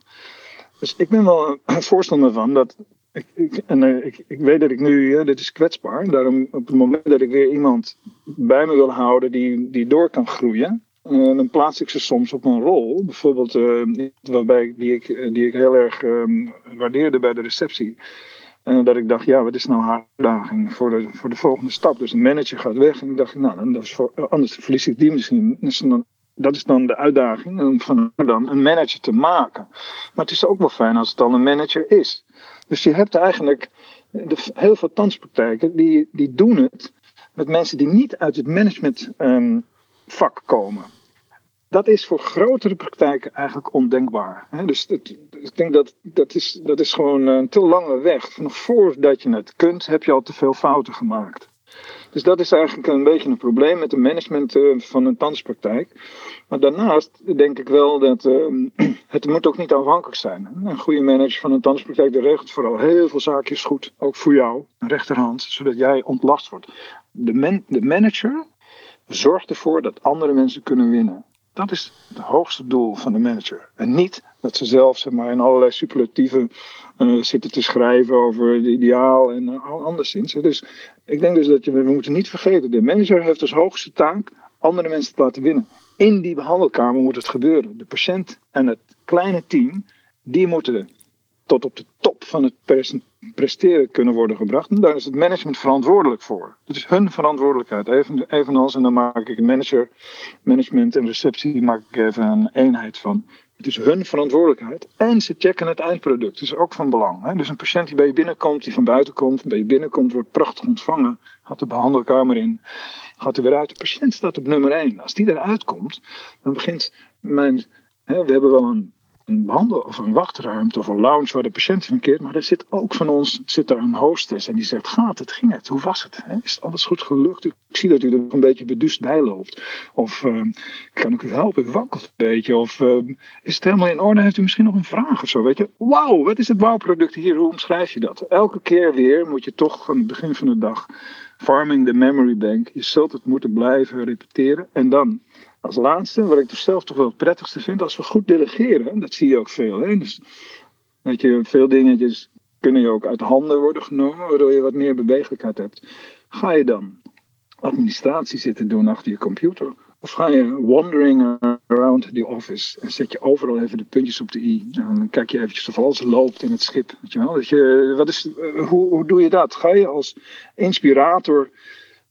Dus ik ben wel een voorstander van dat ik, en uh, ik, ik, weet dat ik nu, dit is kwetsbaar. Daarom op het moment dat ik weer iemand bij me wil houden die, die door kan groeien, uh, dan plaats ik ze soms op een rol. Bijvoorbeeld, waarbij, die, ik, die ik heel erg um, waardeerde bij de receptie. En dat ik dacht, ja, wat is nou haar uitdaging voor de, voor de volgende stap? Dus de manager gaat weg. En ik dacht, nou, dan, is voor, anders verlies ik die misschien. Dus dan, dat is dan de uitdaging om van dan een manager te maken. Maar het is ook wel fijn als het dan een manager is. Dus je hebt eigenlijk de, heel veel tandspraktijken die, die doen het met mensen die niet uit het managementvak ehm, um, komen. Dat is voor grotere praktijken eigenlijk ondenkbaar. Dus ik denk dat dat is, dat is gewoon een te lange weg. Vanaf voordat je het kunt, heb je al te veel fouten gemaakt. Dus dat is eigenlijk een beetje een probleem met het management uh, van een tandspraktijk. Maar daarnaast denk ik wel dat uh, het moet ook niet afhankelijk zijn. Een goede manager van een tandspraktijk die regelt vooral heel veel zaakjes goed. Ook voor jou, rechterhand, zodat jij ontlast wordt. De, de manager zorgt ervoor dat andere mensen kunnen winnen. Dat is het hoogste doel van de manager. En niet dat ze zelf zeg maar, in allerlei superlatieven uh, zitten te schrijven over het ideaal en uh, anderszins. Dus ik denk dus dat je, we moeten niet vergeten, de manager heeft als hoogste taak andere mensen te laten winnen. In die behandelkamer moet het gebeuren. De patiënt en het kleine team, die moeten tot op de top van het presteren kunnen worden gebracht. En daar is het management verantwoordelijk voor. Het is hun verantwoordelijkheid. Even, evenals, en dan maak ik manager, management en receptie, maak ik even een eenheid van. Het is hun verantwoordelijkheid. En ze checken het eindproduct. Dat is ook van belang. Hè? Dus een patiënt die bij je binnenkomt, die van buiten komt, bij je binnenkomt, wordt prachtig ontvangen. Gaat de behandelkamer in, gaat er weer uit. De patiënt staat op nummer 1. Als die eruit komt, dan begint mijn. Hè, we hebben wel een een behandel of een wachtruimte of een lounge waar de patiënt verkeert. Maar er zit ook van ons zit daar een hostess en die zegt: Gaat het? Ging het? Hoe was het? Is alles goed gelukt? Ik zie dat u er een beetje beduust bij loopt. Of uh, kan ik u helpen? U wakkelt een beetje. Of uh, is het helemaal in orde? Heeft u misschien nog een vraag of zo? Weet je, wauw, wat is het bouwproduct hier? Hoe omschrijf je dat? Elke keer weer moet je toch aan het begin van de dag. Farming the memory bank. Je zult het moeten blijven repeteren. En dan als laatste, wat ik zelf toch wel het prettigste vind, als we goed delegeren, dat zie je ook veel. Hè? Dus, weet je, veel dingetjes kunnen je ook uit handen worden genomen, waardoor je wat meer bewegelijkheid hebt. Ga je dan administratie zitten doen achter je computer? Of ga je wandering around the office en zet je overal even de puntjes op de i? En dan kijk je eventjes of alles loopt in het schip. Weet je wel? Dat je, wat is, hoe, hoe doe je dat? Ga je als inspirator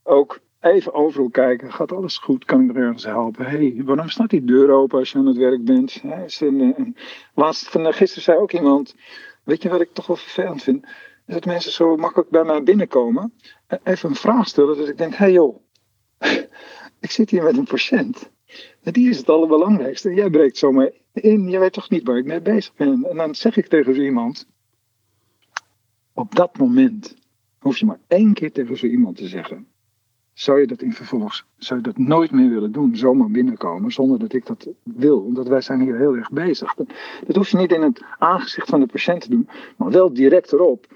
ook even overal kijken. Gaat alles goed? Kan ik er ergens helpen? hey, waarom staat die deur open als je aan het werk bent? laatst van gisteren zei ook iemand. Weet je wat ik toch wel vervelend vind? Is dat mensen zo makkelijk bij mij binnenkomen. Even een vraag stellen. Dat ik denk: hé hey joh, ik zit hier met een patiënt. En die is het allerbelangrijkste. Jij breekt zomaar in. Je weet toch niet waar ik mee bezig ben. En dan zeg ik tegen zo iemand. Op dat moment hoef je maar één keer tegen zo iemand te zeggen. Zou je dat in vervolgens, zou dat nooit meer willen doen, zomaar binnenkomen, zonder dat ik dat wil? Omdat wij zijn hier heel erg bezig. Dat hoef je niet in het aangezicht van de patiënt te doen, maar wel direct erop.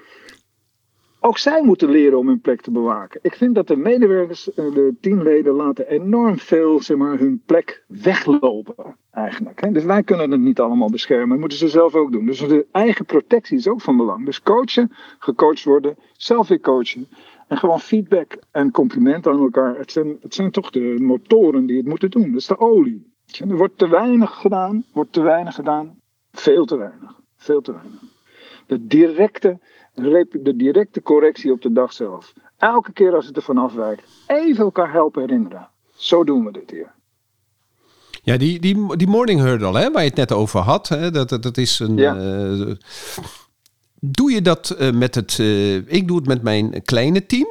Ook zij moeten leren om hun plek te bewaken. Ik vind dat de medewerkers, eh, de teamleden, laten enorm veel zeg maar, hun plek weglopen. Eigenlijk. Dus wij kunnen het niet allemaal beschermen. Dat moeten ze zelf ook doen. Dus de eigen protectie is ook van belang. Dus coachen, gecoacht worden, zelf weer coachen. En gewoon feedback en complimenten aan elkaar. Het zijn, het zijn toch de motoren die het moeten doen. Dat is de olie. Er wordt te weinig gedaan. Wordt te weinig gedaan. Veel te weinig. Veel te weinig. De directe de directe correctie op de dag zelf. Elke keer als het er vanaf afwijkt, even elkaar helpen herinneren. Zo doen we dit hier. Ja, die, die, die morning hurdle, hè, waar je het net over had, hè, dat, dat, dat is een. Eh, doe je dat uh, met het. Uh, ik doe het met mijn kleine team.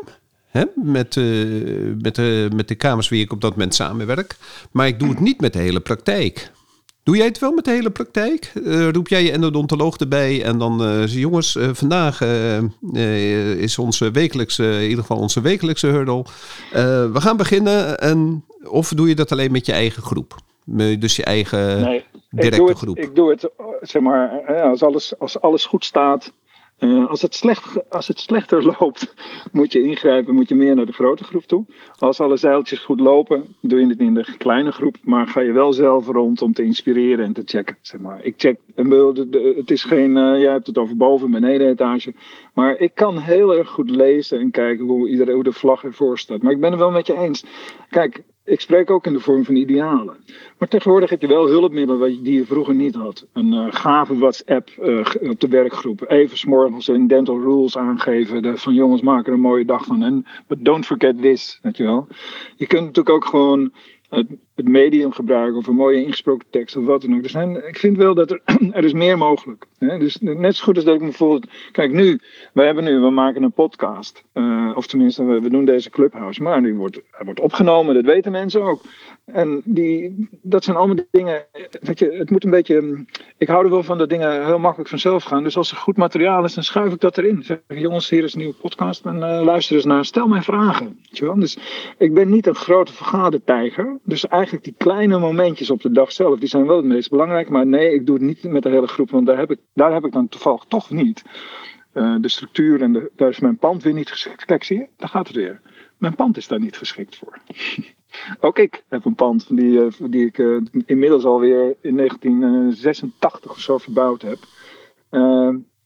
Hè, met, met, met de kamers wie ik op dat moment samenwerk. Maar ik doe het niet met de hele praktijk. Doe jij het wel met de hele praktijk? Uh, roep jij je endodontoloog erbij en dan jongens, vandaag is onze wekelijkse, in ieder geval onze wekelijkse hurdle. we gaan beginnen. En, of doe je dat alleen met je eigen groep? Dus je eigen directe ik het, groep? Ik doe het, zeg maar, als alles, als alles goed staat, uh, als, het slecht, als het slechter loopt, moet je ingrijpen, moet je meer naar de grote groep toe. Als alle zeiltjes goed lopen, doe je het in de kleine groep, maar ga je wel zelf rond om te inspireren en te checken. Zeg maar. Ik check, het is geen, uh, jij hebt het over boven- en beneden etage, maar ik kan heel erg goed lezen en kijken hoe, iedereen, hoe de vlag ervoor staat. Maar ik ben het wel met je eens. Kijk, ik spreek ook in de vorm van idealen. Maar tegenwoordig heb je wel hulpmiddelen die je vroeger niet had. Een uh, gave WhatsApp uh, op de werkgroep. Even s'morgens in dental rules aangeven. Van jongens, maak er een mooie dag van. En but don't forget this, weet. Je kunt natuurlijk ook gewoon het, medium gebruiken of een mooie ingesproken tekst of wat dan ook. Er zijn, ik vind wel dat er, er is meer mogelijk. Dus net zo goed als dat ik bijvoorbeeld, kijk nu, we hebben nu, we maken een podcast. Uh, of tenminste, we, doen deze clubhouse, maar die wordt, hij wordt opgenomen, dat weten mensen ook. En die, dat zijn allemaal dingen, weet je, het moet een beetje, ik hou er wel van dat dingen heel makkelijk vanzelf gaan. Dus als er goed materiaal is, dan schuif ik dat erin. Zeg, jongens, hier is een nieuwe podcast en uh, luister eens naar, stel mij vragen. Dus ik ben niet een grote vergadertijger. Dus eigenlijk die kleine momentjes op de dag zelf, die zijn wel het meest belangrijk. Maar nee, ik doe het niet met de hele groep, want daar heb ik, daar heb ik dan toevallig toch niet. Uh, de structuur en de, daar is mijn pand weer niet geschikt. Kijk, zie je, daar gaat het weer. Mijn pand is daar niet geschikt voor. Ook ik heb een pand die, uh, die ik uh, inmiddels alweer in 1986 of zo verbouwd heb.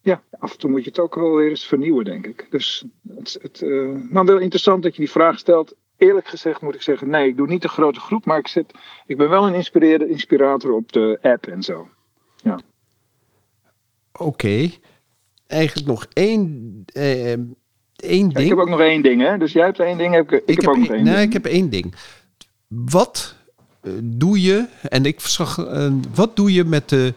ja, af en toe moet je het ook wel weer eens vernieuwen, denk ik. Dus het, het, maar wel interessant dat je die vraag stelt eerlijk gezegd moet ik zeggen, nee, ik doe niet de grote groep, maar ik, zit, ik ben wel een inspirator op de app en zo. Ja. Oké. Eigenlijk nog één, eh, één ding. ik heb ook nog één ding, hè? Dus jij hebt één ding, heb ik, ik, ik heb, ook nog één nee, ding. ik heb één ding. Wat uh, doe je, en ik zag, wat doe je met de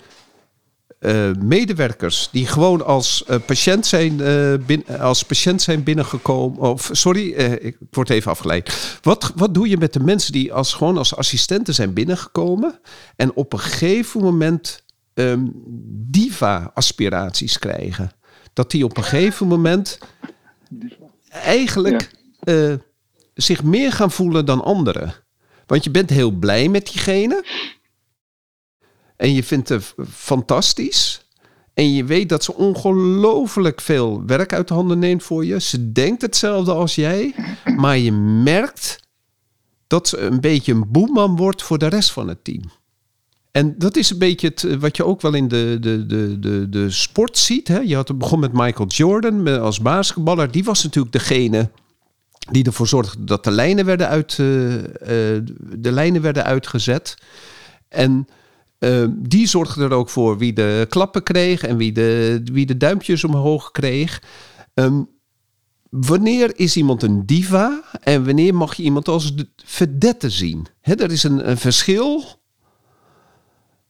medewerkers die gewoon als uh, patiënt zijn, uh, bin, als patiënt zijn binnengekomen. Of sorry, ik word even afgeleid. Wat, wat doe je met de mensen die als, gewoon als assistenten zijn binnengekomen en op een gegeven moment um, diva-aspiraties krijgen? Dat die op een gegeven moment eigenlijk ja. zich meer gaan voelen dan anderen. Want je bent heel blij met diegene. En je vindt het fantastisch. En je weet dat ze ongelooflijk veel werk uit de handen neemt voor je. Ze denkt hetzelfde als jij. Maar je merkt dat ze een beetje een boeman wordt voor de rest van het team. En dat is een beetje het, wat je ook wel in de, de, de, de, de sport ziet. Hè? Je had begon met Michael Jordan als basketballer. Die was natuurlijk degene die ervoor zorgde dat de lijnen werden, uit, uh, uh, de lijnen werden uitgezet. En uh, die zorgde er ook voor wie de klappen kreeg en wie de, wie de duimpjes omhoog kreeg. Um, wanneer is iemand een diva en wanneer mag je iemand als verdette zien? He, er is een, een, verschil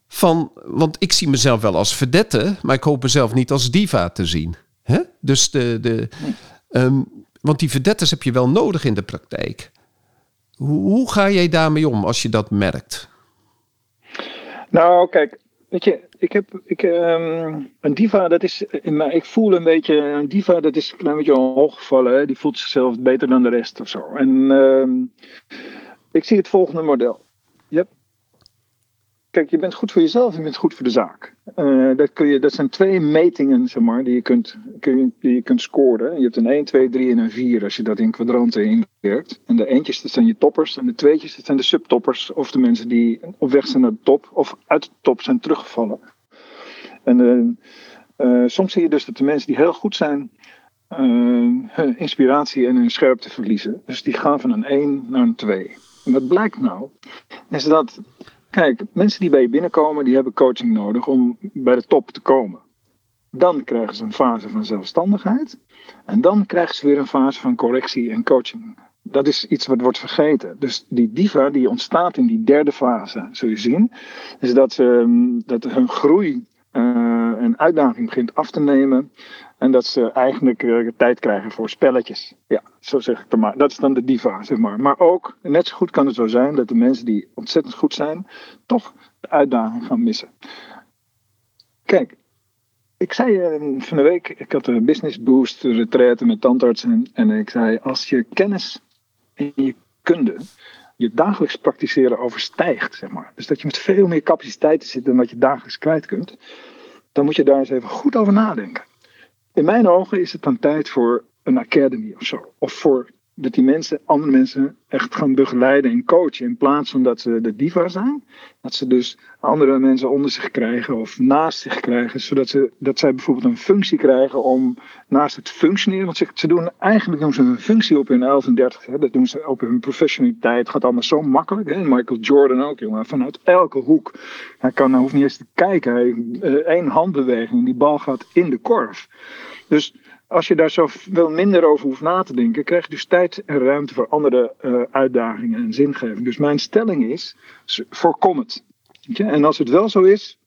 van, want ik zie mezelf wel als verdette, maar ik hoop mezelf niet als diva te zien. He? Dus de, de, um, want die verdettes heb je wel nodig in de praktijk. Hoe, hoe ga jij daarmee om als je dat merkt? Nou, kijk, weet je, ik heb ik, ehm, een diva, dat is, maar ik voel een beetje, een diva, dat is een klein beetje hooggevallen. Hè? Die voelt zichzelf beter dan de rest of zo. En ehm, ik zie het volgende model. Hebt kijk, je bent goed voor jezelf en je bent goed voor de zaak. Uh, dat, kun je, dat zijn twee metingen, zeg maar, die je kunt, kun die je kunt scoren. Je hebt een 1, 2, 3 en een 4 als je dat in kwadranten inwerkt. En de eentjes, dat zijn je toppers. En de tweetjes, dat zijn de subtoppers. Of de mensen die op weg zijn naar de top of uit de top zijn teruggevallen. En uh, uh, soms zie je dus dat de mensen die heel goed zijn, hun inspiratie en hun scherpte verliezen. Dus die gaan van een 1 naar een 2. En wat blijkt nou? Is dat Kijk, mensen die bij je binnenkomen, die hebben coaching nodig om bij de top te komen. Dan krijgen ze een fase van zelfstandigheid. En dan krijgen ze weer een fase van correctie en coaching. Dat is iets wat wordt vergeten. Dus die diva die ontstaat in die derde fase, zul je zien, is dat, ze, dat hun groei uh, en uitdaging begint af te nemen. En dat ze eigenlijk uh, tijd krijgen voor spelletjes. Ja, zo zeg ik het maar. Dat is dan de diva, zeg maar. Maar ook, net zo goed kan het zo zijn dat de mensen die ontzettend goed zijn, toch de uitdaging gaan missen. Kijk, ik zei uh, van de week, ik had een business boost retraite met tandartsen. En ik zei, als je kennis en je kunde je dagelijks praktiseren overstijgt, zeg maar. Dus dat je met veel meer capaciteiten zit dan wat je dagelijks kwijt kunt. Dan moet je daar eens even goed over nadenken. In mijn ogen is het dan tijd voor een academy of zo. Of voor dat die mensen, andere mensen, echt gaan begeleiden en coachen. In plaats van dat ze de diva zijn. Dat ze dus andere mensen onder zich krijgen of naast zich krijgen. Zodat ze, dat zij bijvoorbeeld een functie krijgen om naast het functioneren. Want ze, ze doen eigenlijk doen ze een functie op hun 11 en 30. Hè, dat doen ze op hun professionaliteit. Het gaat allemaal zo makkelijk. Hè. Michael Jordan ook, jongen. Vanuit elke hoek. Hij kan, hoeft niet eens te kijken. Uh, één handbeweging. Die bal gaat in de korf. Dus als je daar zo wel minder over hoeft na te denken, krijg je dus tijd en ruimte voor andere uh, uitdagingen en zingeving. Dus mijn stelling is: voorkom het. En als het wel zo is,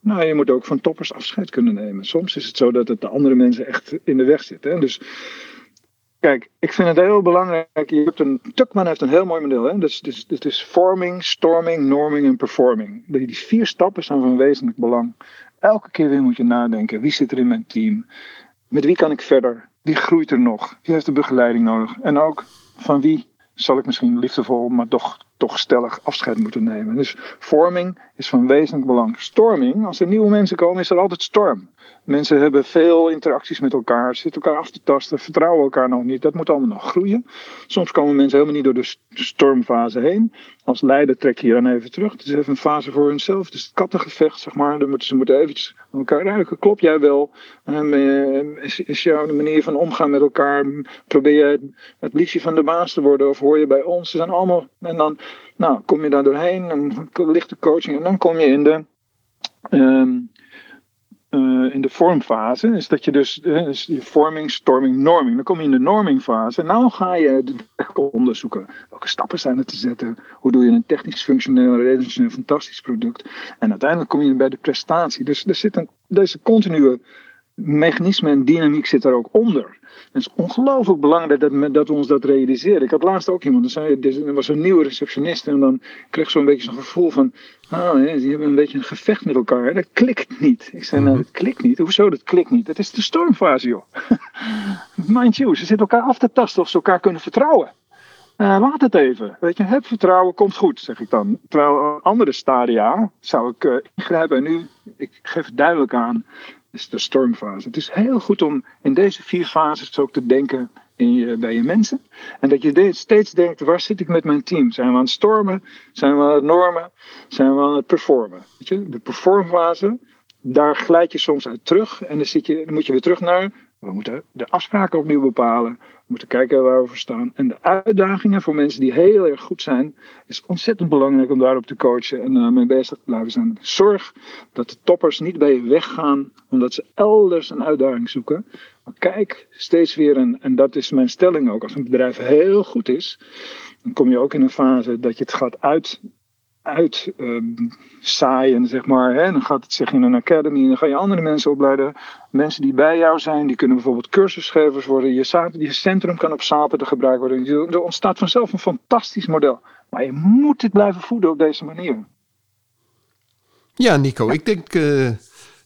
nou, je moet ook van toppers afscheid kunnen nemen. Soms is het zo dat het de andere mensen echt in de weg zit. Hè? Dus kijk, ik vind het heel belangrijk. Je hebt een, Tuckman heeft een heel mooi model. Hè? Dus, dus, het is forming, storming, norming en performing. Die vier stappen zijn van wezenlijk belang. Elke keer weer moet je nadenken: wie zit er in mijn team? Met wie kan ik verder? Wie groeit er nog? Wie heeft de begeleiding nodig? En ook van wie zal ik misschien liefdevol, maar toch, toch stellig afscheid moeten nemen. Dus vorming is van wezenlijk belang. Storming, als er nieuwe mensen komen, is er altijd storm. Mensen hebben veel interacties met elkaar, zitten elkaar af te tasten, vertrouwen elkaar nog niet. Dat moet allemaal nog groeien. Soms komen mensen helemaal niet door de stormfase heen. Als leider trek je je dan even terug. Het is even een fase voor hunzelf. Het is het kattengevecht, zeg maar. Dan moeten, ze moeten eventjes elkaar ruiken. Klopt jij wel? Uh, is, is jouw manier van omgaan met elkaar? Probeer je het liefje van de baas te worden? Of hoor je bij ons? Ze zijn allemaal... En dan nou, kom je daar doorheen. Dan ligt de coaching. En dan kom je in de... Um, uh, in de vormfase is dat je dus, uh, vorming, storming, norming. Dan kom je in de normingfase. En nou ga je de onderzoeken. Welke stappen zijn er te zetten? Hoe doe je een technisch, functioneel, relationeel, fantastisch product? En uiteindelijk kom je bij de prestatie. Dus er zit een, deze continue mechanisme en dynamiek zit er ook onder. Het is ongelooflijk belangrijk dat, dat we ons dat realiseren. Ik had laatst ook iemand, zei, er was een nieuwe receptionist en dan kreeg zo'n beetje zo'n gevoel van, ah, die hebben een beetje een gevecht met elkaar. Dat klikt niet. Ik zei, nou, mhm. dat klikt niet. Hoezo, dat klikt niet? Dat is de stormfase, joh. Mind you, ze zitten elkaar af te tasten of ze elkaar kunnen vertrouwen. Uh, laat het even. Weet je, heb vertrouwen, komt goed, zeg ik dan. Terwijl andere stadia zou ik uh, ingrijpen. En nu, ik geef het duidelijk aan, is de stormfase. Het is heel goed om in deze vier fases ook te denken in je, bij je mensen. En dat je steeds denkt, waar zit ik met mijn team? Zijn we aan het stormen? Zijn we aan het normen? Zijn we aan het performen? Weet je? De performfase, daar glijd je soms uit terug. En dan, zit je, dan moet je weer terug naar, we moeten de afspraken opnieuw bepalen moeten kijken waar we voor staan. En de uitdagingen voor mensen die heel erg goed zijn, is ontzettend belangrijk om daarop te coachen en uh, mee bezig te blijven zijn. Zorg dat de toppers niet bij je weggaan omdat ze elders een uitdaging zoeken. Maar kijk steeds weer, en, en dat is mijn stelling ook, als een bedrijf heel goed is, dan kom je ook in een fase dat je het gaat uit uitzaaien, zeg maar. Hè? Dan gaat het zich in een academy en dan ga je andere mensen opleiden. Mensen die bij jou zijn, die kunnen bijvoorbeeld cursusgevers worden. Je, centrum kan op zaterdag gebruikt worden. Er ontstaat vanzelf een fantastisch model. Maar je moet dit blijven voeden op deze manier. Ja, Nico, ik denk uh,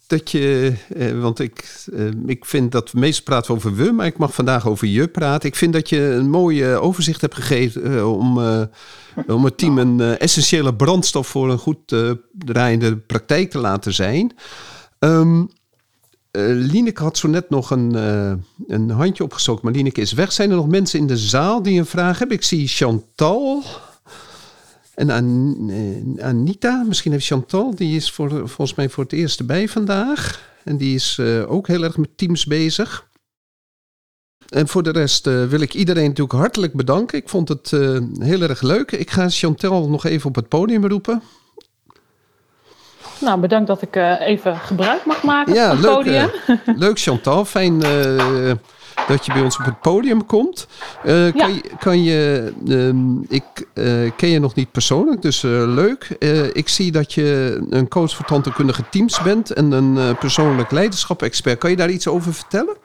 dat je, uh, want ik, uh, ik vind dat we meestal praten over we, maar ik mag vandaag over je praten. Ik vind dat je een mooi overzicht hebt gegeven om, om het team een essentiële brandstof voor een goed draaiende praktijk te laten zijn. Um, Lineke had zo net nog een, een handje opgestoken, maar Lineke is weg. Zijn er nog mensen in de zaal die een vraag hebben? Ik zie Chantal. En An Anita, misschien heeft Chantal, die is voor, volgens mij voor het eerst erbij vandaag. En die is uh, ook heel erg met teams bezig. En voor de rest uh, wil ik iedereen natuurlijk hartelijk bedanken. Ik vond het uh, heel erg leuk. Ik ga Chantal nog even op het podium roepen. Nou, bedankt dat ik even gebruik mag maken ja, van het leuk, podium. leuk Chantal, fijn dat je bij ons op het podium komt. Uh, kan, je, kan je, um, ik uh, ken je nog niet persoonlijk, dus uh, leuk. ik zie dat je een coach voor tandheelkundige teams bent en een persoonlijk leiderschap-expert. Kan je daar iets over vertellen?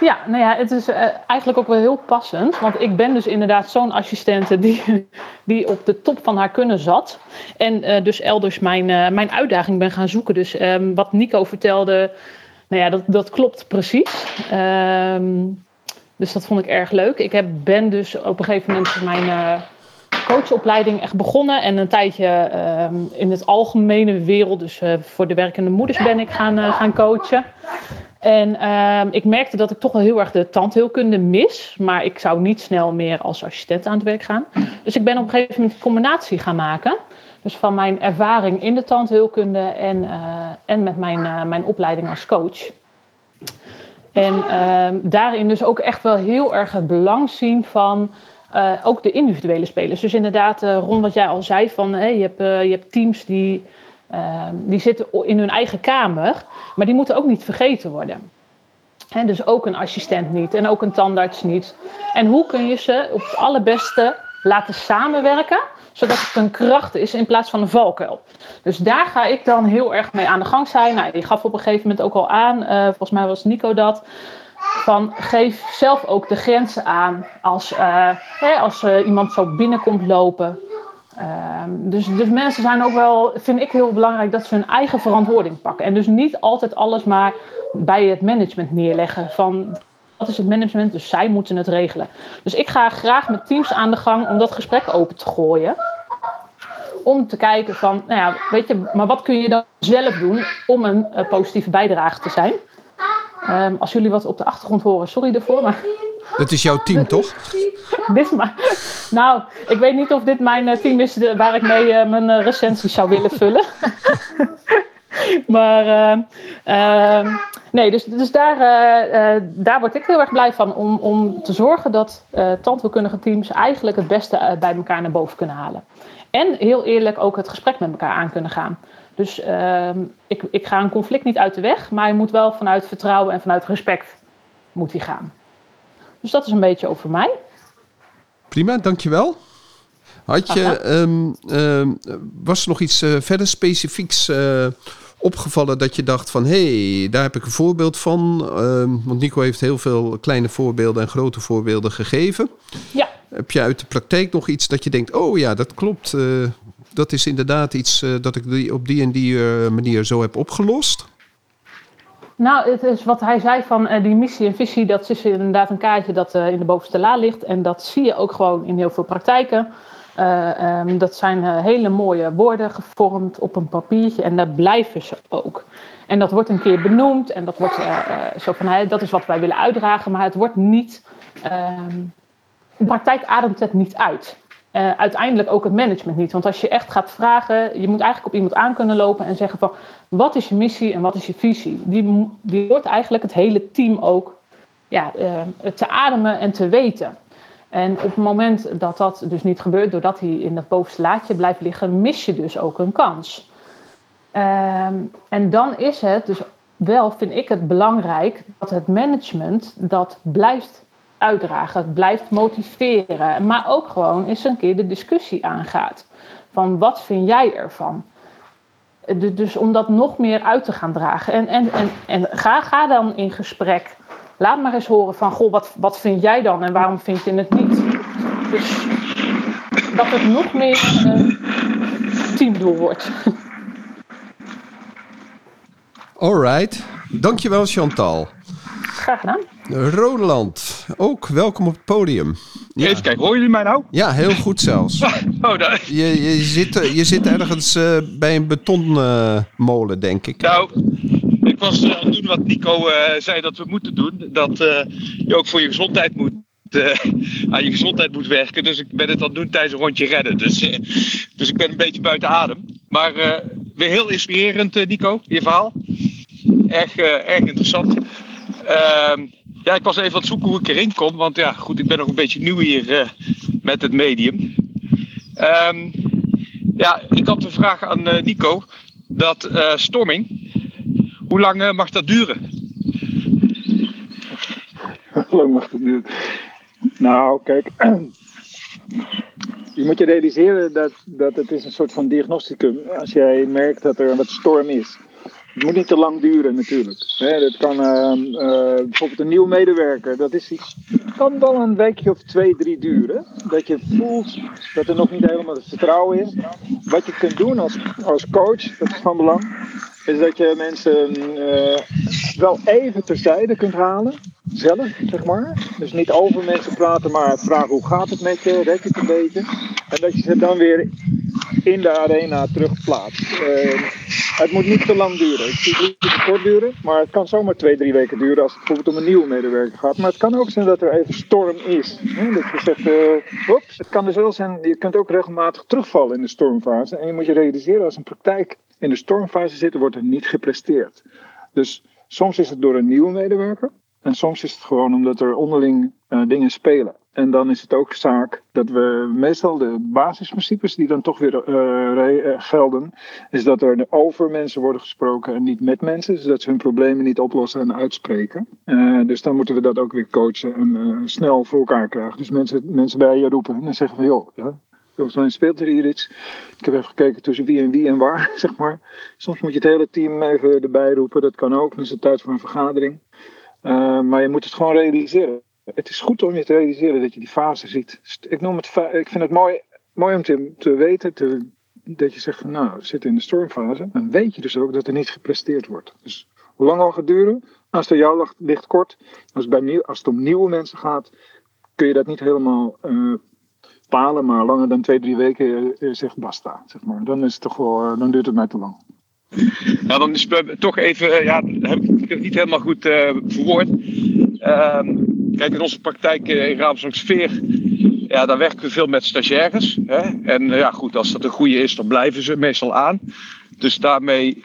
Ja, nou ja, het is eigenlijk ook wel heel passend. Want ik ben dus inderdaad zo'n assistente die, die op de top van haar kunnen zat. En dus elders mijn, mijn uitdaging ben gaan zoeken. Dus um, wat Nico vertelde nou ja, dat, dat klopt precies. Ehm, dus dat vond ik erg leuk. Ik heb, ben dus op een gegeven moment mijn uh, coachopleiding echt begonnen. En een tijdje ehm, in het algemene wereld, dus uh, voor de werkende moeders, ben ik gaan, uh, gaan coachen. En ehm, ik merkte dat ik toch wel heel erg de tandheelkunde mis. Maar ik zou niet snel meer als assistent aan het werk gaan. Dus ik ben op een gegeven moment een combinatie gaan maken. Dus van mijn ervaring in de tandheelkunde en, uh, en met mijn, uh, mijn opleiding als coach. En uh, daarin dus ook echt wel heel erg het belang zien van uh, ook de individuele spelers. Dus inderdaad, rond wat jij al zei, van, je, hebt, je hebt teams die, ehm, die zitten in hun eigen kamer, maar die moeten ook niet vergeten worden. He, dus ook een assistent niet en ook een tandarts niet. En hoe kun je ze op het allerbeste laten samenwerken zodat het een kracht is in plaats van een valkuil. Dus daar ga ik dan heel erg mee aan de gang zijn. Nou, je gaf op een gegeven moment ook al aan, uh, volgens mij was Nico dat. Van geef zelf ook de grenzen aan als, uh, hè, als uh, iemand zo binnenkomt lopen. Ehm, dus, dus mensen zijn ook wel, vind ik heel belangrijk, dat ze hun eigen verantwoording pakken. En dus niet altijd alles maar bij het management neerleggen. Van dat is het management, dus zij moeten het regelen. Dus ik ga graag met teams aan de gang om dat gesprek open te gooien. Om te kijken van, nou ja, weet je, maar wat kun je dan zelf doen om een uh, positieve bijdrage te zijn? Um, als jullie wat op de achtergrond horen, sorry ervoor, maar... Dat is jouw team, toch? dit maar, nou, ik weet niet of dit mijn uh, team is waar ik mee uh, mijn recensie zou willen vullen. maar uh, nee, dus, dus daar, uh, daar word ik heel erg blij van. Om, om te zorgen dat uh, tandheelkundige teams eigenlijk het beste bij elkaar naar boven kunnen halen. En heel eerlijk ook het gesprek met elkaar aan kunnen gaan. Dus ehm, ik, ik ga een conflict niet uit de weg, maar je moet wel vanuit vertrouwen en vanuit respect moet hij gaan. Dus dat is een beetje over mij. Prima, dankjewel. Had je, um, um, was er nog iets verder specifieks opgevallen dat je dacht van... hé, hey, daar heb ik een voorbeeld van. want Nico heeft heel veel kleine voorbeelden en grote voorbeelden gegeven. Ja. Heb je uit de praktijk nog iets dat je denkt... oh ja, dat klopt. Uh, dat is inderdaad iets uh, dat ik die, op die en die uh, manier zo heb opgelost? Nou, het is wat hij zei van die missie en visie... dat is inderdaad een kaartje dat in de bovenste la ligt. En dat zie je ook gewoon in heel veel praktijken. Um, dat zijn hele mooie woorden gevormd op een papiertje en daar blijven ze ook. En dat wordt een keer benoemd en dat wordt zo van, hey, dat is wat wij willen uitdragen, maar het wordt niet um, de praktijk ademt het niet uit. Uiteindelijk ook het management niet. Want als je echt gaat vragen, je moet eigenlijk op iemand aan kunnen lopen en zeggen van wat is je missie en wat is je visie? Die, die hoort eigenlijk het hele team ook ja, te ademen en te weten. En op het moment dat dat dus niet gebeurt, doordat hij in dat bovenste laadje blijft liggen, mis je dus ook een kans. Um, en dan is het dus wel, vind ik het belangrijk, dat het management dat blijft uitdragen. Het blijft motiveren. Maar ook gewoon eens een keer de discussie aangaat. van wat vind jij ervan? Dus om dat nog meer uit te gaan dragen. En, en, en, en ga, ga dan in gesprek. Laat maar eens horen van, goh, wat, wat vind jij dan en waarom vind je het niet? Dus dat het nog meer een teamdoel wordt. Alright, dankjewel Chantal. Graag gedaan. Roland, ook welkom op het podium. Ja. Even kijken, horen jullie mij nou? Ja, heel goed zelfs. oh, dat... je, je, zit, je zit ergens uh, bij een betonmolen, uh, denk ik. Nou, ik was aan doen wat Nico zei dat we moeten doen. Dat je ook voor je gezondheid moet aan je gezondheid moet werken. Dus ik ben het aan het doen tijdens een rondje redden. Dus, dus ik ben een beetje buiten adem. Maar weer heel inspirerend, Nico, je verhaal. Erg, erg interessant. Ehm, ja, ik was even aan het zoeken hoe ik erin kom. Want ja, goed, ik ben nog een beetje nieuw hier met het medium. Um, ja, ik had een vraag aan Nico. Dat storming, hoe lang mag dat duren? Hoe lang mag dat duren? Nou, kijk. Je moet je realiseren dat, dat het is een soort van diagnosticum. Als jij merkt dat er wat storm is het moet niet te lang duren natuurlijk. dat kan uh, uh, bijvoorbeeld een nieuwe medewerker. Dat is iets, kan wel een weekje of twee, drie duren. Dat je voelt dat er nog niet helemaal het vertrouwen is. Wat je kunt doen als, als coach, dat is van belang, is dat je mensen uh, wel even terzijde kunt halen. Zelf, zeg maar. Dus niet over mensen praten, maar vragen hoe gaat het met je, rek het een beetje. En dat je ze dan weer in de arena terugplaatst. Uh, het moet niet te lang duren. Het moet niet te kort duren, maar het kan zomaar twee, drie weken duren als het bijvoorbeeld om een nieuwe medewerker gaat. Maar het kan ook zijn dat er even storm is. Hè? Dat je zegt, uh, het kan dus wel zijn, je kunt ook regelmatig terugvallen in de stormfase. En je moet je realiseren, als een praktijk in de stormfase zit, wordt er niet gepresteerd. Dus soms is het door een nieuwe medewerker. En soms is het gewoon omdat er onderling uh, dingen spelen. En dan is het ook zaak dat we meestal de basisprincipes die dan toch weer uh, gelden, is dat er over mensen worden gesproken en niet met mensen. Dus dat ze hun problemen niet oplossen en uitspreken. Dus dan moeten we dat ook weer coachen en snel voor elkaar krijgen. Dus mensen, mensen bij je roepen en zeggen van joh, ja, Volgens mij speelt er hier iets. Ik heb even gekeken tussen wie en wie en waar, zeg maar. Soms moet je het hele team even erbij roepen. Dat kan ook. Dan is het tijd voor een vergadering. Uh, maar je moet het gewoon realiseren. Het is goed om je te realiseren dat je die fase ziet. Ik, noem het, ik vind het mooi, mooi om te, te weten te, dat je zegt van nou, we zitten in de stormfase. Dan weet je dus ook dat er niet gepresteerd wordt. Dus hoe lang al gaat duren? Als het jou ligt kort. Als het, bij nieuw, als het om nieuwe mensen gaat, kun je dat niet helemaal palen. Maar langer dan twee, drie weken uh, zegt basta. Zeg maar. Dan, is het toch wel, dan duurt het mij te lang. Nou, dan is het toch even, ja, heb ik het niet helemaal goed verwoord. Ehm, Kijk, in onze praktijk eh, in Raamsdorp ja, daar werken we veel met stagiaires. Hè? En eh, ja, goed, als dat een goede is, dan blijven ze meestal aan. Dus daarmee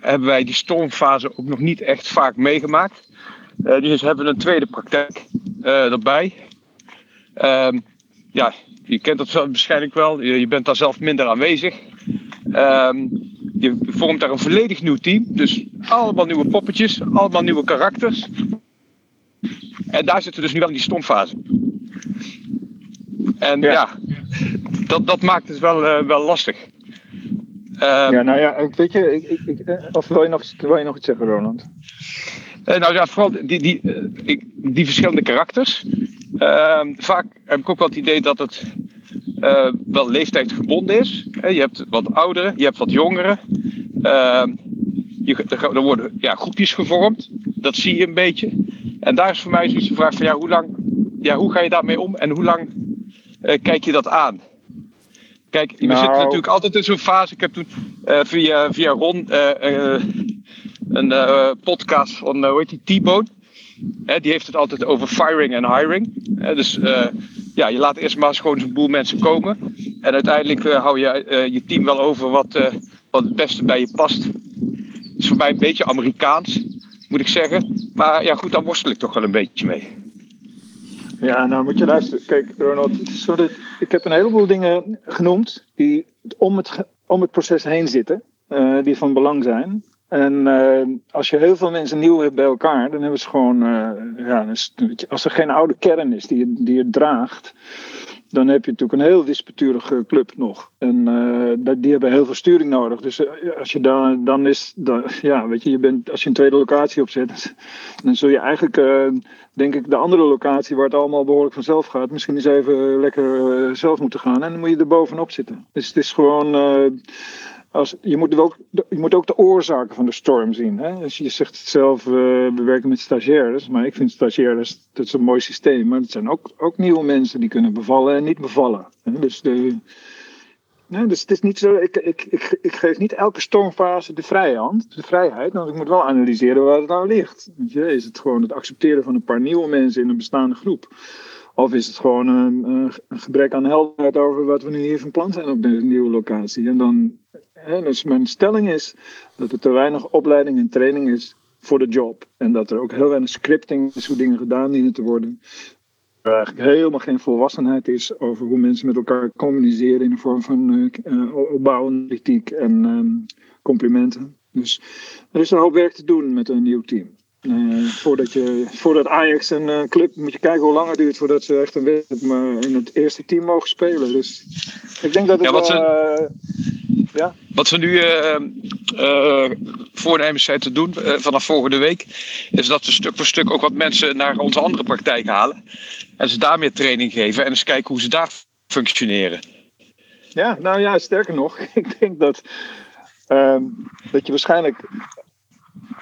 hebben wij die stormfase ook nog niet echt vaak meegemaakt. Dus hebben we een tweede praktijk erbij. Uh, ja, je kent dat waarschijnlijk wel. Je, je bent daar zelf minder aanwezig. Ehm, je vormt daar een volledig nieuw team. Dus allemaal nieuwe poppetjes, allemaal nieuwe karakters. En daar zitten we dus nu wel in die stomfase. En ja, ja dat, dat maakt het wel, uh, wel lastig. Um, ja, nou ja, weet je, ik, ik, ik, eh, of wil je, nog, wil je nog iets zeggen, Roland? Uh, nou ja, vooral die, die, die verschillende karakters. Ehm, vaak heb ik ook wel het idee dat het wel leeftijdsgebonden is. je hebt wat ouderen, je hebt wat jongeren. Ehm, je, er worden ja, groepjes gevormd, dat zie je een beetje. En daar is voor mij zoiets de vraag van ja, hoe lang, ja, hoe ga je daarmee om en hoe lang uh, kijk je dat aan? Kijk, we nou. zitten natuurlijk altijd in zo'n fase. Ik heb toen via, via Ron een podcast van, hoe heet die, T-Bone. die heeft het altijd over firing en hiring. dus ja, je laat eerst maar eens gewoon zo'n boel mensen komen. En uiteindelijk hou je je team wel over wat, wat het beste bij je past. Het is voor mij een beetje Amerikaans moet ik zeggen. Maar ja, goed, daar worstel ik toch wel een beetje mee. Ja, nou moet je luisteren. Kijk, Ronald, ik heb een heleboel dingen genoemd die om het, om het proces heen zitten, die van belang zijn. En uh, als je heel veel mensen nieuw hebt bij elkaar, dan hebben ze gewoon, uh, ja, als er geen oude kern is die, die je draagt, dan heb je natuurlijk een heel disputurige club nog. En uh, die hebben heel veel sturing nodig. Dus als je dan, dan is, dan, ja, weet je, je bent, als je een tweede locatie opzet, dan zul je eigenlijk, denk ik, de andere locatie waar het allemaal behoorlijk vanzelf gaat, misschien eens even lekker zelf moeten gaan. En dan moet je er bovenop zitten. Dus het is gewoon als, je, moet ook, je moet ook de oorzaken van de storm zien. Hè? Dus je zegt zelf, uh, we werken met stagiaires. Maar ik vind stagiaires, dat is een mooi systeem. Maar het zijn ook, ook nieuwe mensen die kunnen bevallen en niet bevallen. Dus, de, nee, dus het is niet zo, ik, ik, ik, geef niet elke stormfase de vrije hand, de vrijheid. Want ik moet wel analyseren waar het nou ligt. Is het gewoon het accepteren van een paar nieuwe mensen in een bestaande groep? Of is het gewoon een, een, gebrek aan helderheid over wat we nu hier van plan zijn op deze nieuwe locatie? En dan, dus mijn stelling is dat er te weinig opleiding en training is voor de job. En dat er ook heel weinig scripting is hoe dingen gedaan dienen te worden. Er eigenlijk helemaal geen volwassenheid is over hoe mensen met elkaar communiceren in de vorm van uh, opbouwende kritiek en uh, complimenten. Dus er is een hoop werk te doen met een nieuw team. Uh, voordat, je, voordat Ajax een uh, club, moet je kijken hoe lang het duurt voordat ze echt een wedstrijd maar in het eerste team mogen spelen. Dus ik denk dat het ja, wat, ja? wat we nu voornemens zijn te doen vanaf volgende week, is dat we stuk voor stuk ook wat mensen naar onze andere praktijk halen. En ze daar meer training geven en eens kijken hoe ze daar functioneren. Ja, nou ja, sterker nog, ik denk dat, ehm, dat je waarschijnlijk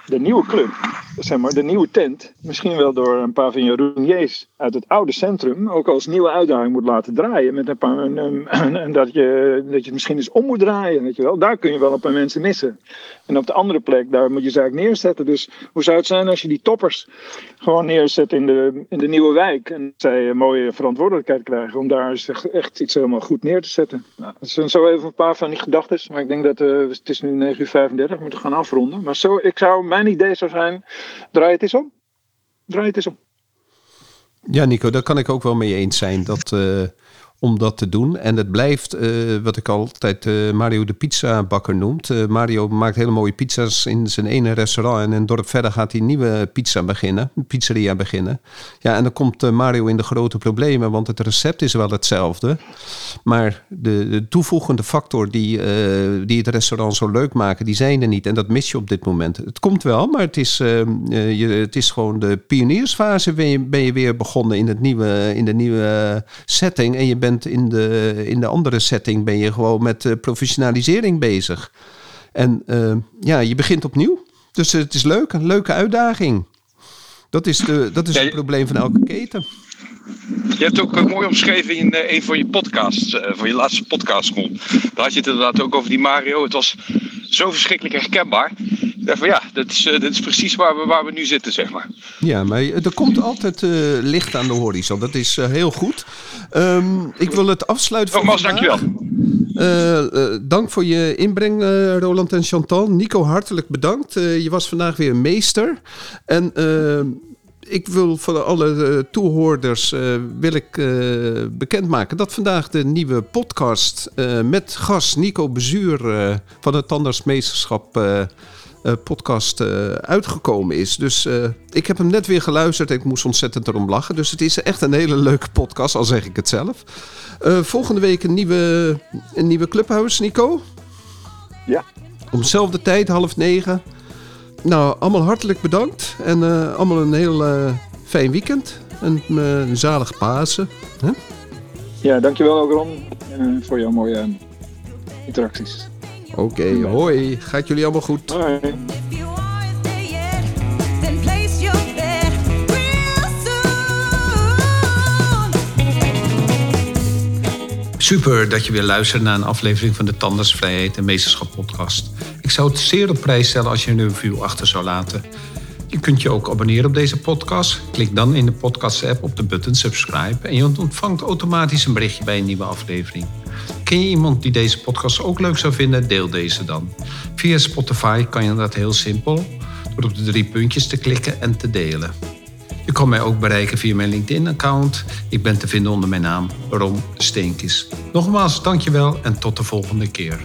de nieuwe club, zeg maar, de nieuwe tent, misschien wel door een paar van je rouniers uit het oude centrum, ook als nieuwe uitdaging moet laten draaien. Met een paar, en, en, dat, je, dat je het misschien eens om moet draaien, weet je wel. Daar kun je wel een paar mensen missen. En op de andere plek, daar moet je ze eigenlijk neerzetten. Dus hoe zou het zijn als je die toppers gewoon neerzet in de, in de nieuwe wijk en zij een mooie verantwoordelijkheid krijgen om daar echt, iets helemaal goed neer te zetten. Nou, dat zijn zo even een paar van die gedachten, maar ik denk dat uh, het is nu 9:35 uur we moeten gaan afronden. Maar zo, ik zou mijn idee zou zijn: draai het eens om. Draai het eens om. Ja, Nico, daar kan ik ook wel mee eens zijn. Dat, uh, om dat te doen. En het blijft, uh, wat ik altijd uh, Mario de pizzabakker noemt. Uh, Mario maakt hele mooie pizza's in zijn ene restaurant. En een dorp verder gaat hij nieuwe pizza beginnen, pizzeria beginnen. Ja, en dan komt Mario in de grote problemen, want het recept is wel hetzelfde. Maar de, de toevoegende factor die, die het restaurant zo leuk maken, die zijn er niet. En dat mis je op dit moment. Het komt wel, maar het is, je, het is gewoon de pioniersfase ben je, ben je weer begonnen in, het nieuwe, in de nieuwe setting. En je bent bent in de, in de andere setting ben je gewoon met uh, professionalisering bezig. En uh, ja, je begint opnieuw. Dus het is leuk, een leuke uitdaging. Dat is, de, dat is het probleem van elke keten. Je hebt ook mooi omschreven in een van je podcasts, van je laatste podcast, Ron. Daar had je het inderdaad ook over die Mario. Het was zo verschrikkelijk herkenbaar. Van ja, dit is, dit is precies waar we, waar we nu zitten, zeg maar. Ja, maar er komt altijd licht aan de horizon. Dat is heel goed. Um, ik wil het afsluiten Nogmaals, dankjewel. Uh, dank voor je inbreng, uh, Roland en Chantal. Nico, hartelijk bedankt. je was vandaag weer meester. En ehm, ik wil voor alle toehoorders wil ik, bekendmaken dat vandaag de nieuwe podcast met gast Nico Bezuur van het Tandartsmeesterschap uh, podcast uh, uitgekomen is. Dus uh, ik heb hem net weer geluisterd en ik moest ontzettend erom lachen. Dus het is echt een hele leuke podcast, al zeg ik het zelf. volgende week een nieuwe, een nieuwe Clubhouse, Nico. Ja. Om dezelfde tijd, half negen. Nou, allemaal hartelijk bedankt. En allemaal een heel fijn weekend. En een zalig Pasen. Huh? Ja, dankjewel ook Ron voor jouw mooie interacties. Oké, okay, hoi. Gaat jullie allemaal goed? Hoi. Super dat je weer luistert naar een aflevering van de Tandersvrijheid en Meesterschap podcast. Ik zou het zeer op prijs stellen als je een review achter zou laten. Je kunt je ook abonneren op deze podcast. Klik dan in de podcast-app op de button subscribe en je ontvangt automatisch een berichtje bij een nieuwe aflevering. Ken je iemand die deze podcast ook leuk zou vinden? Deel deze dan. Via Spotify kan je dat heel simpel door op de drie puntjes te klikken en te delen. Je kan mij ook bereiken via mijn LinkedIn-account. Ik ben te vinden onder mijn naam Rom Steenkis. Nogmaals, dankjewel en tot de volgende keer.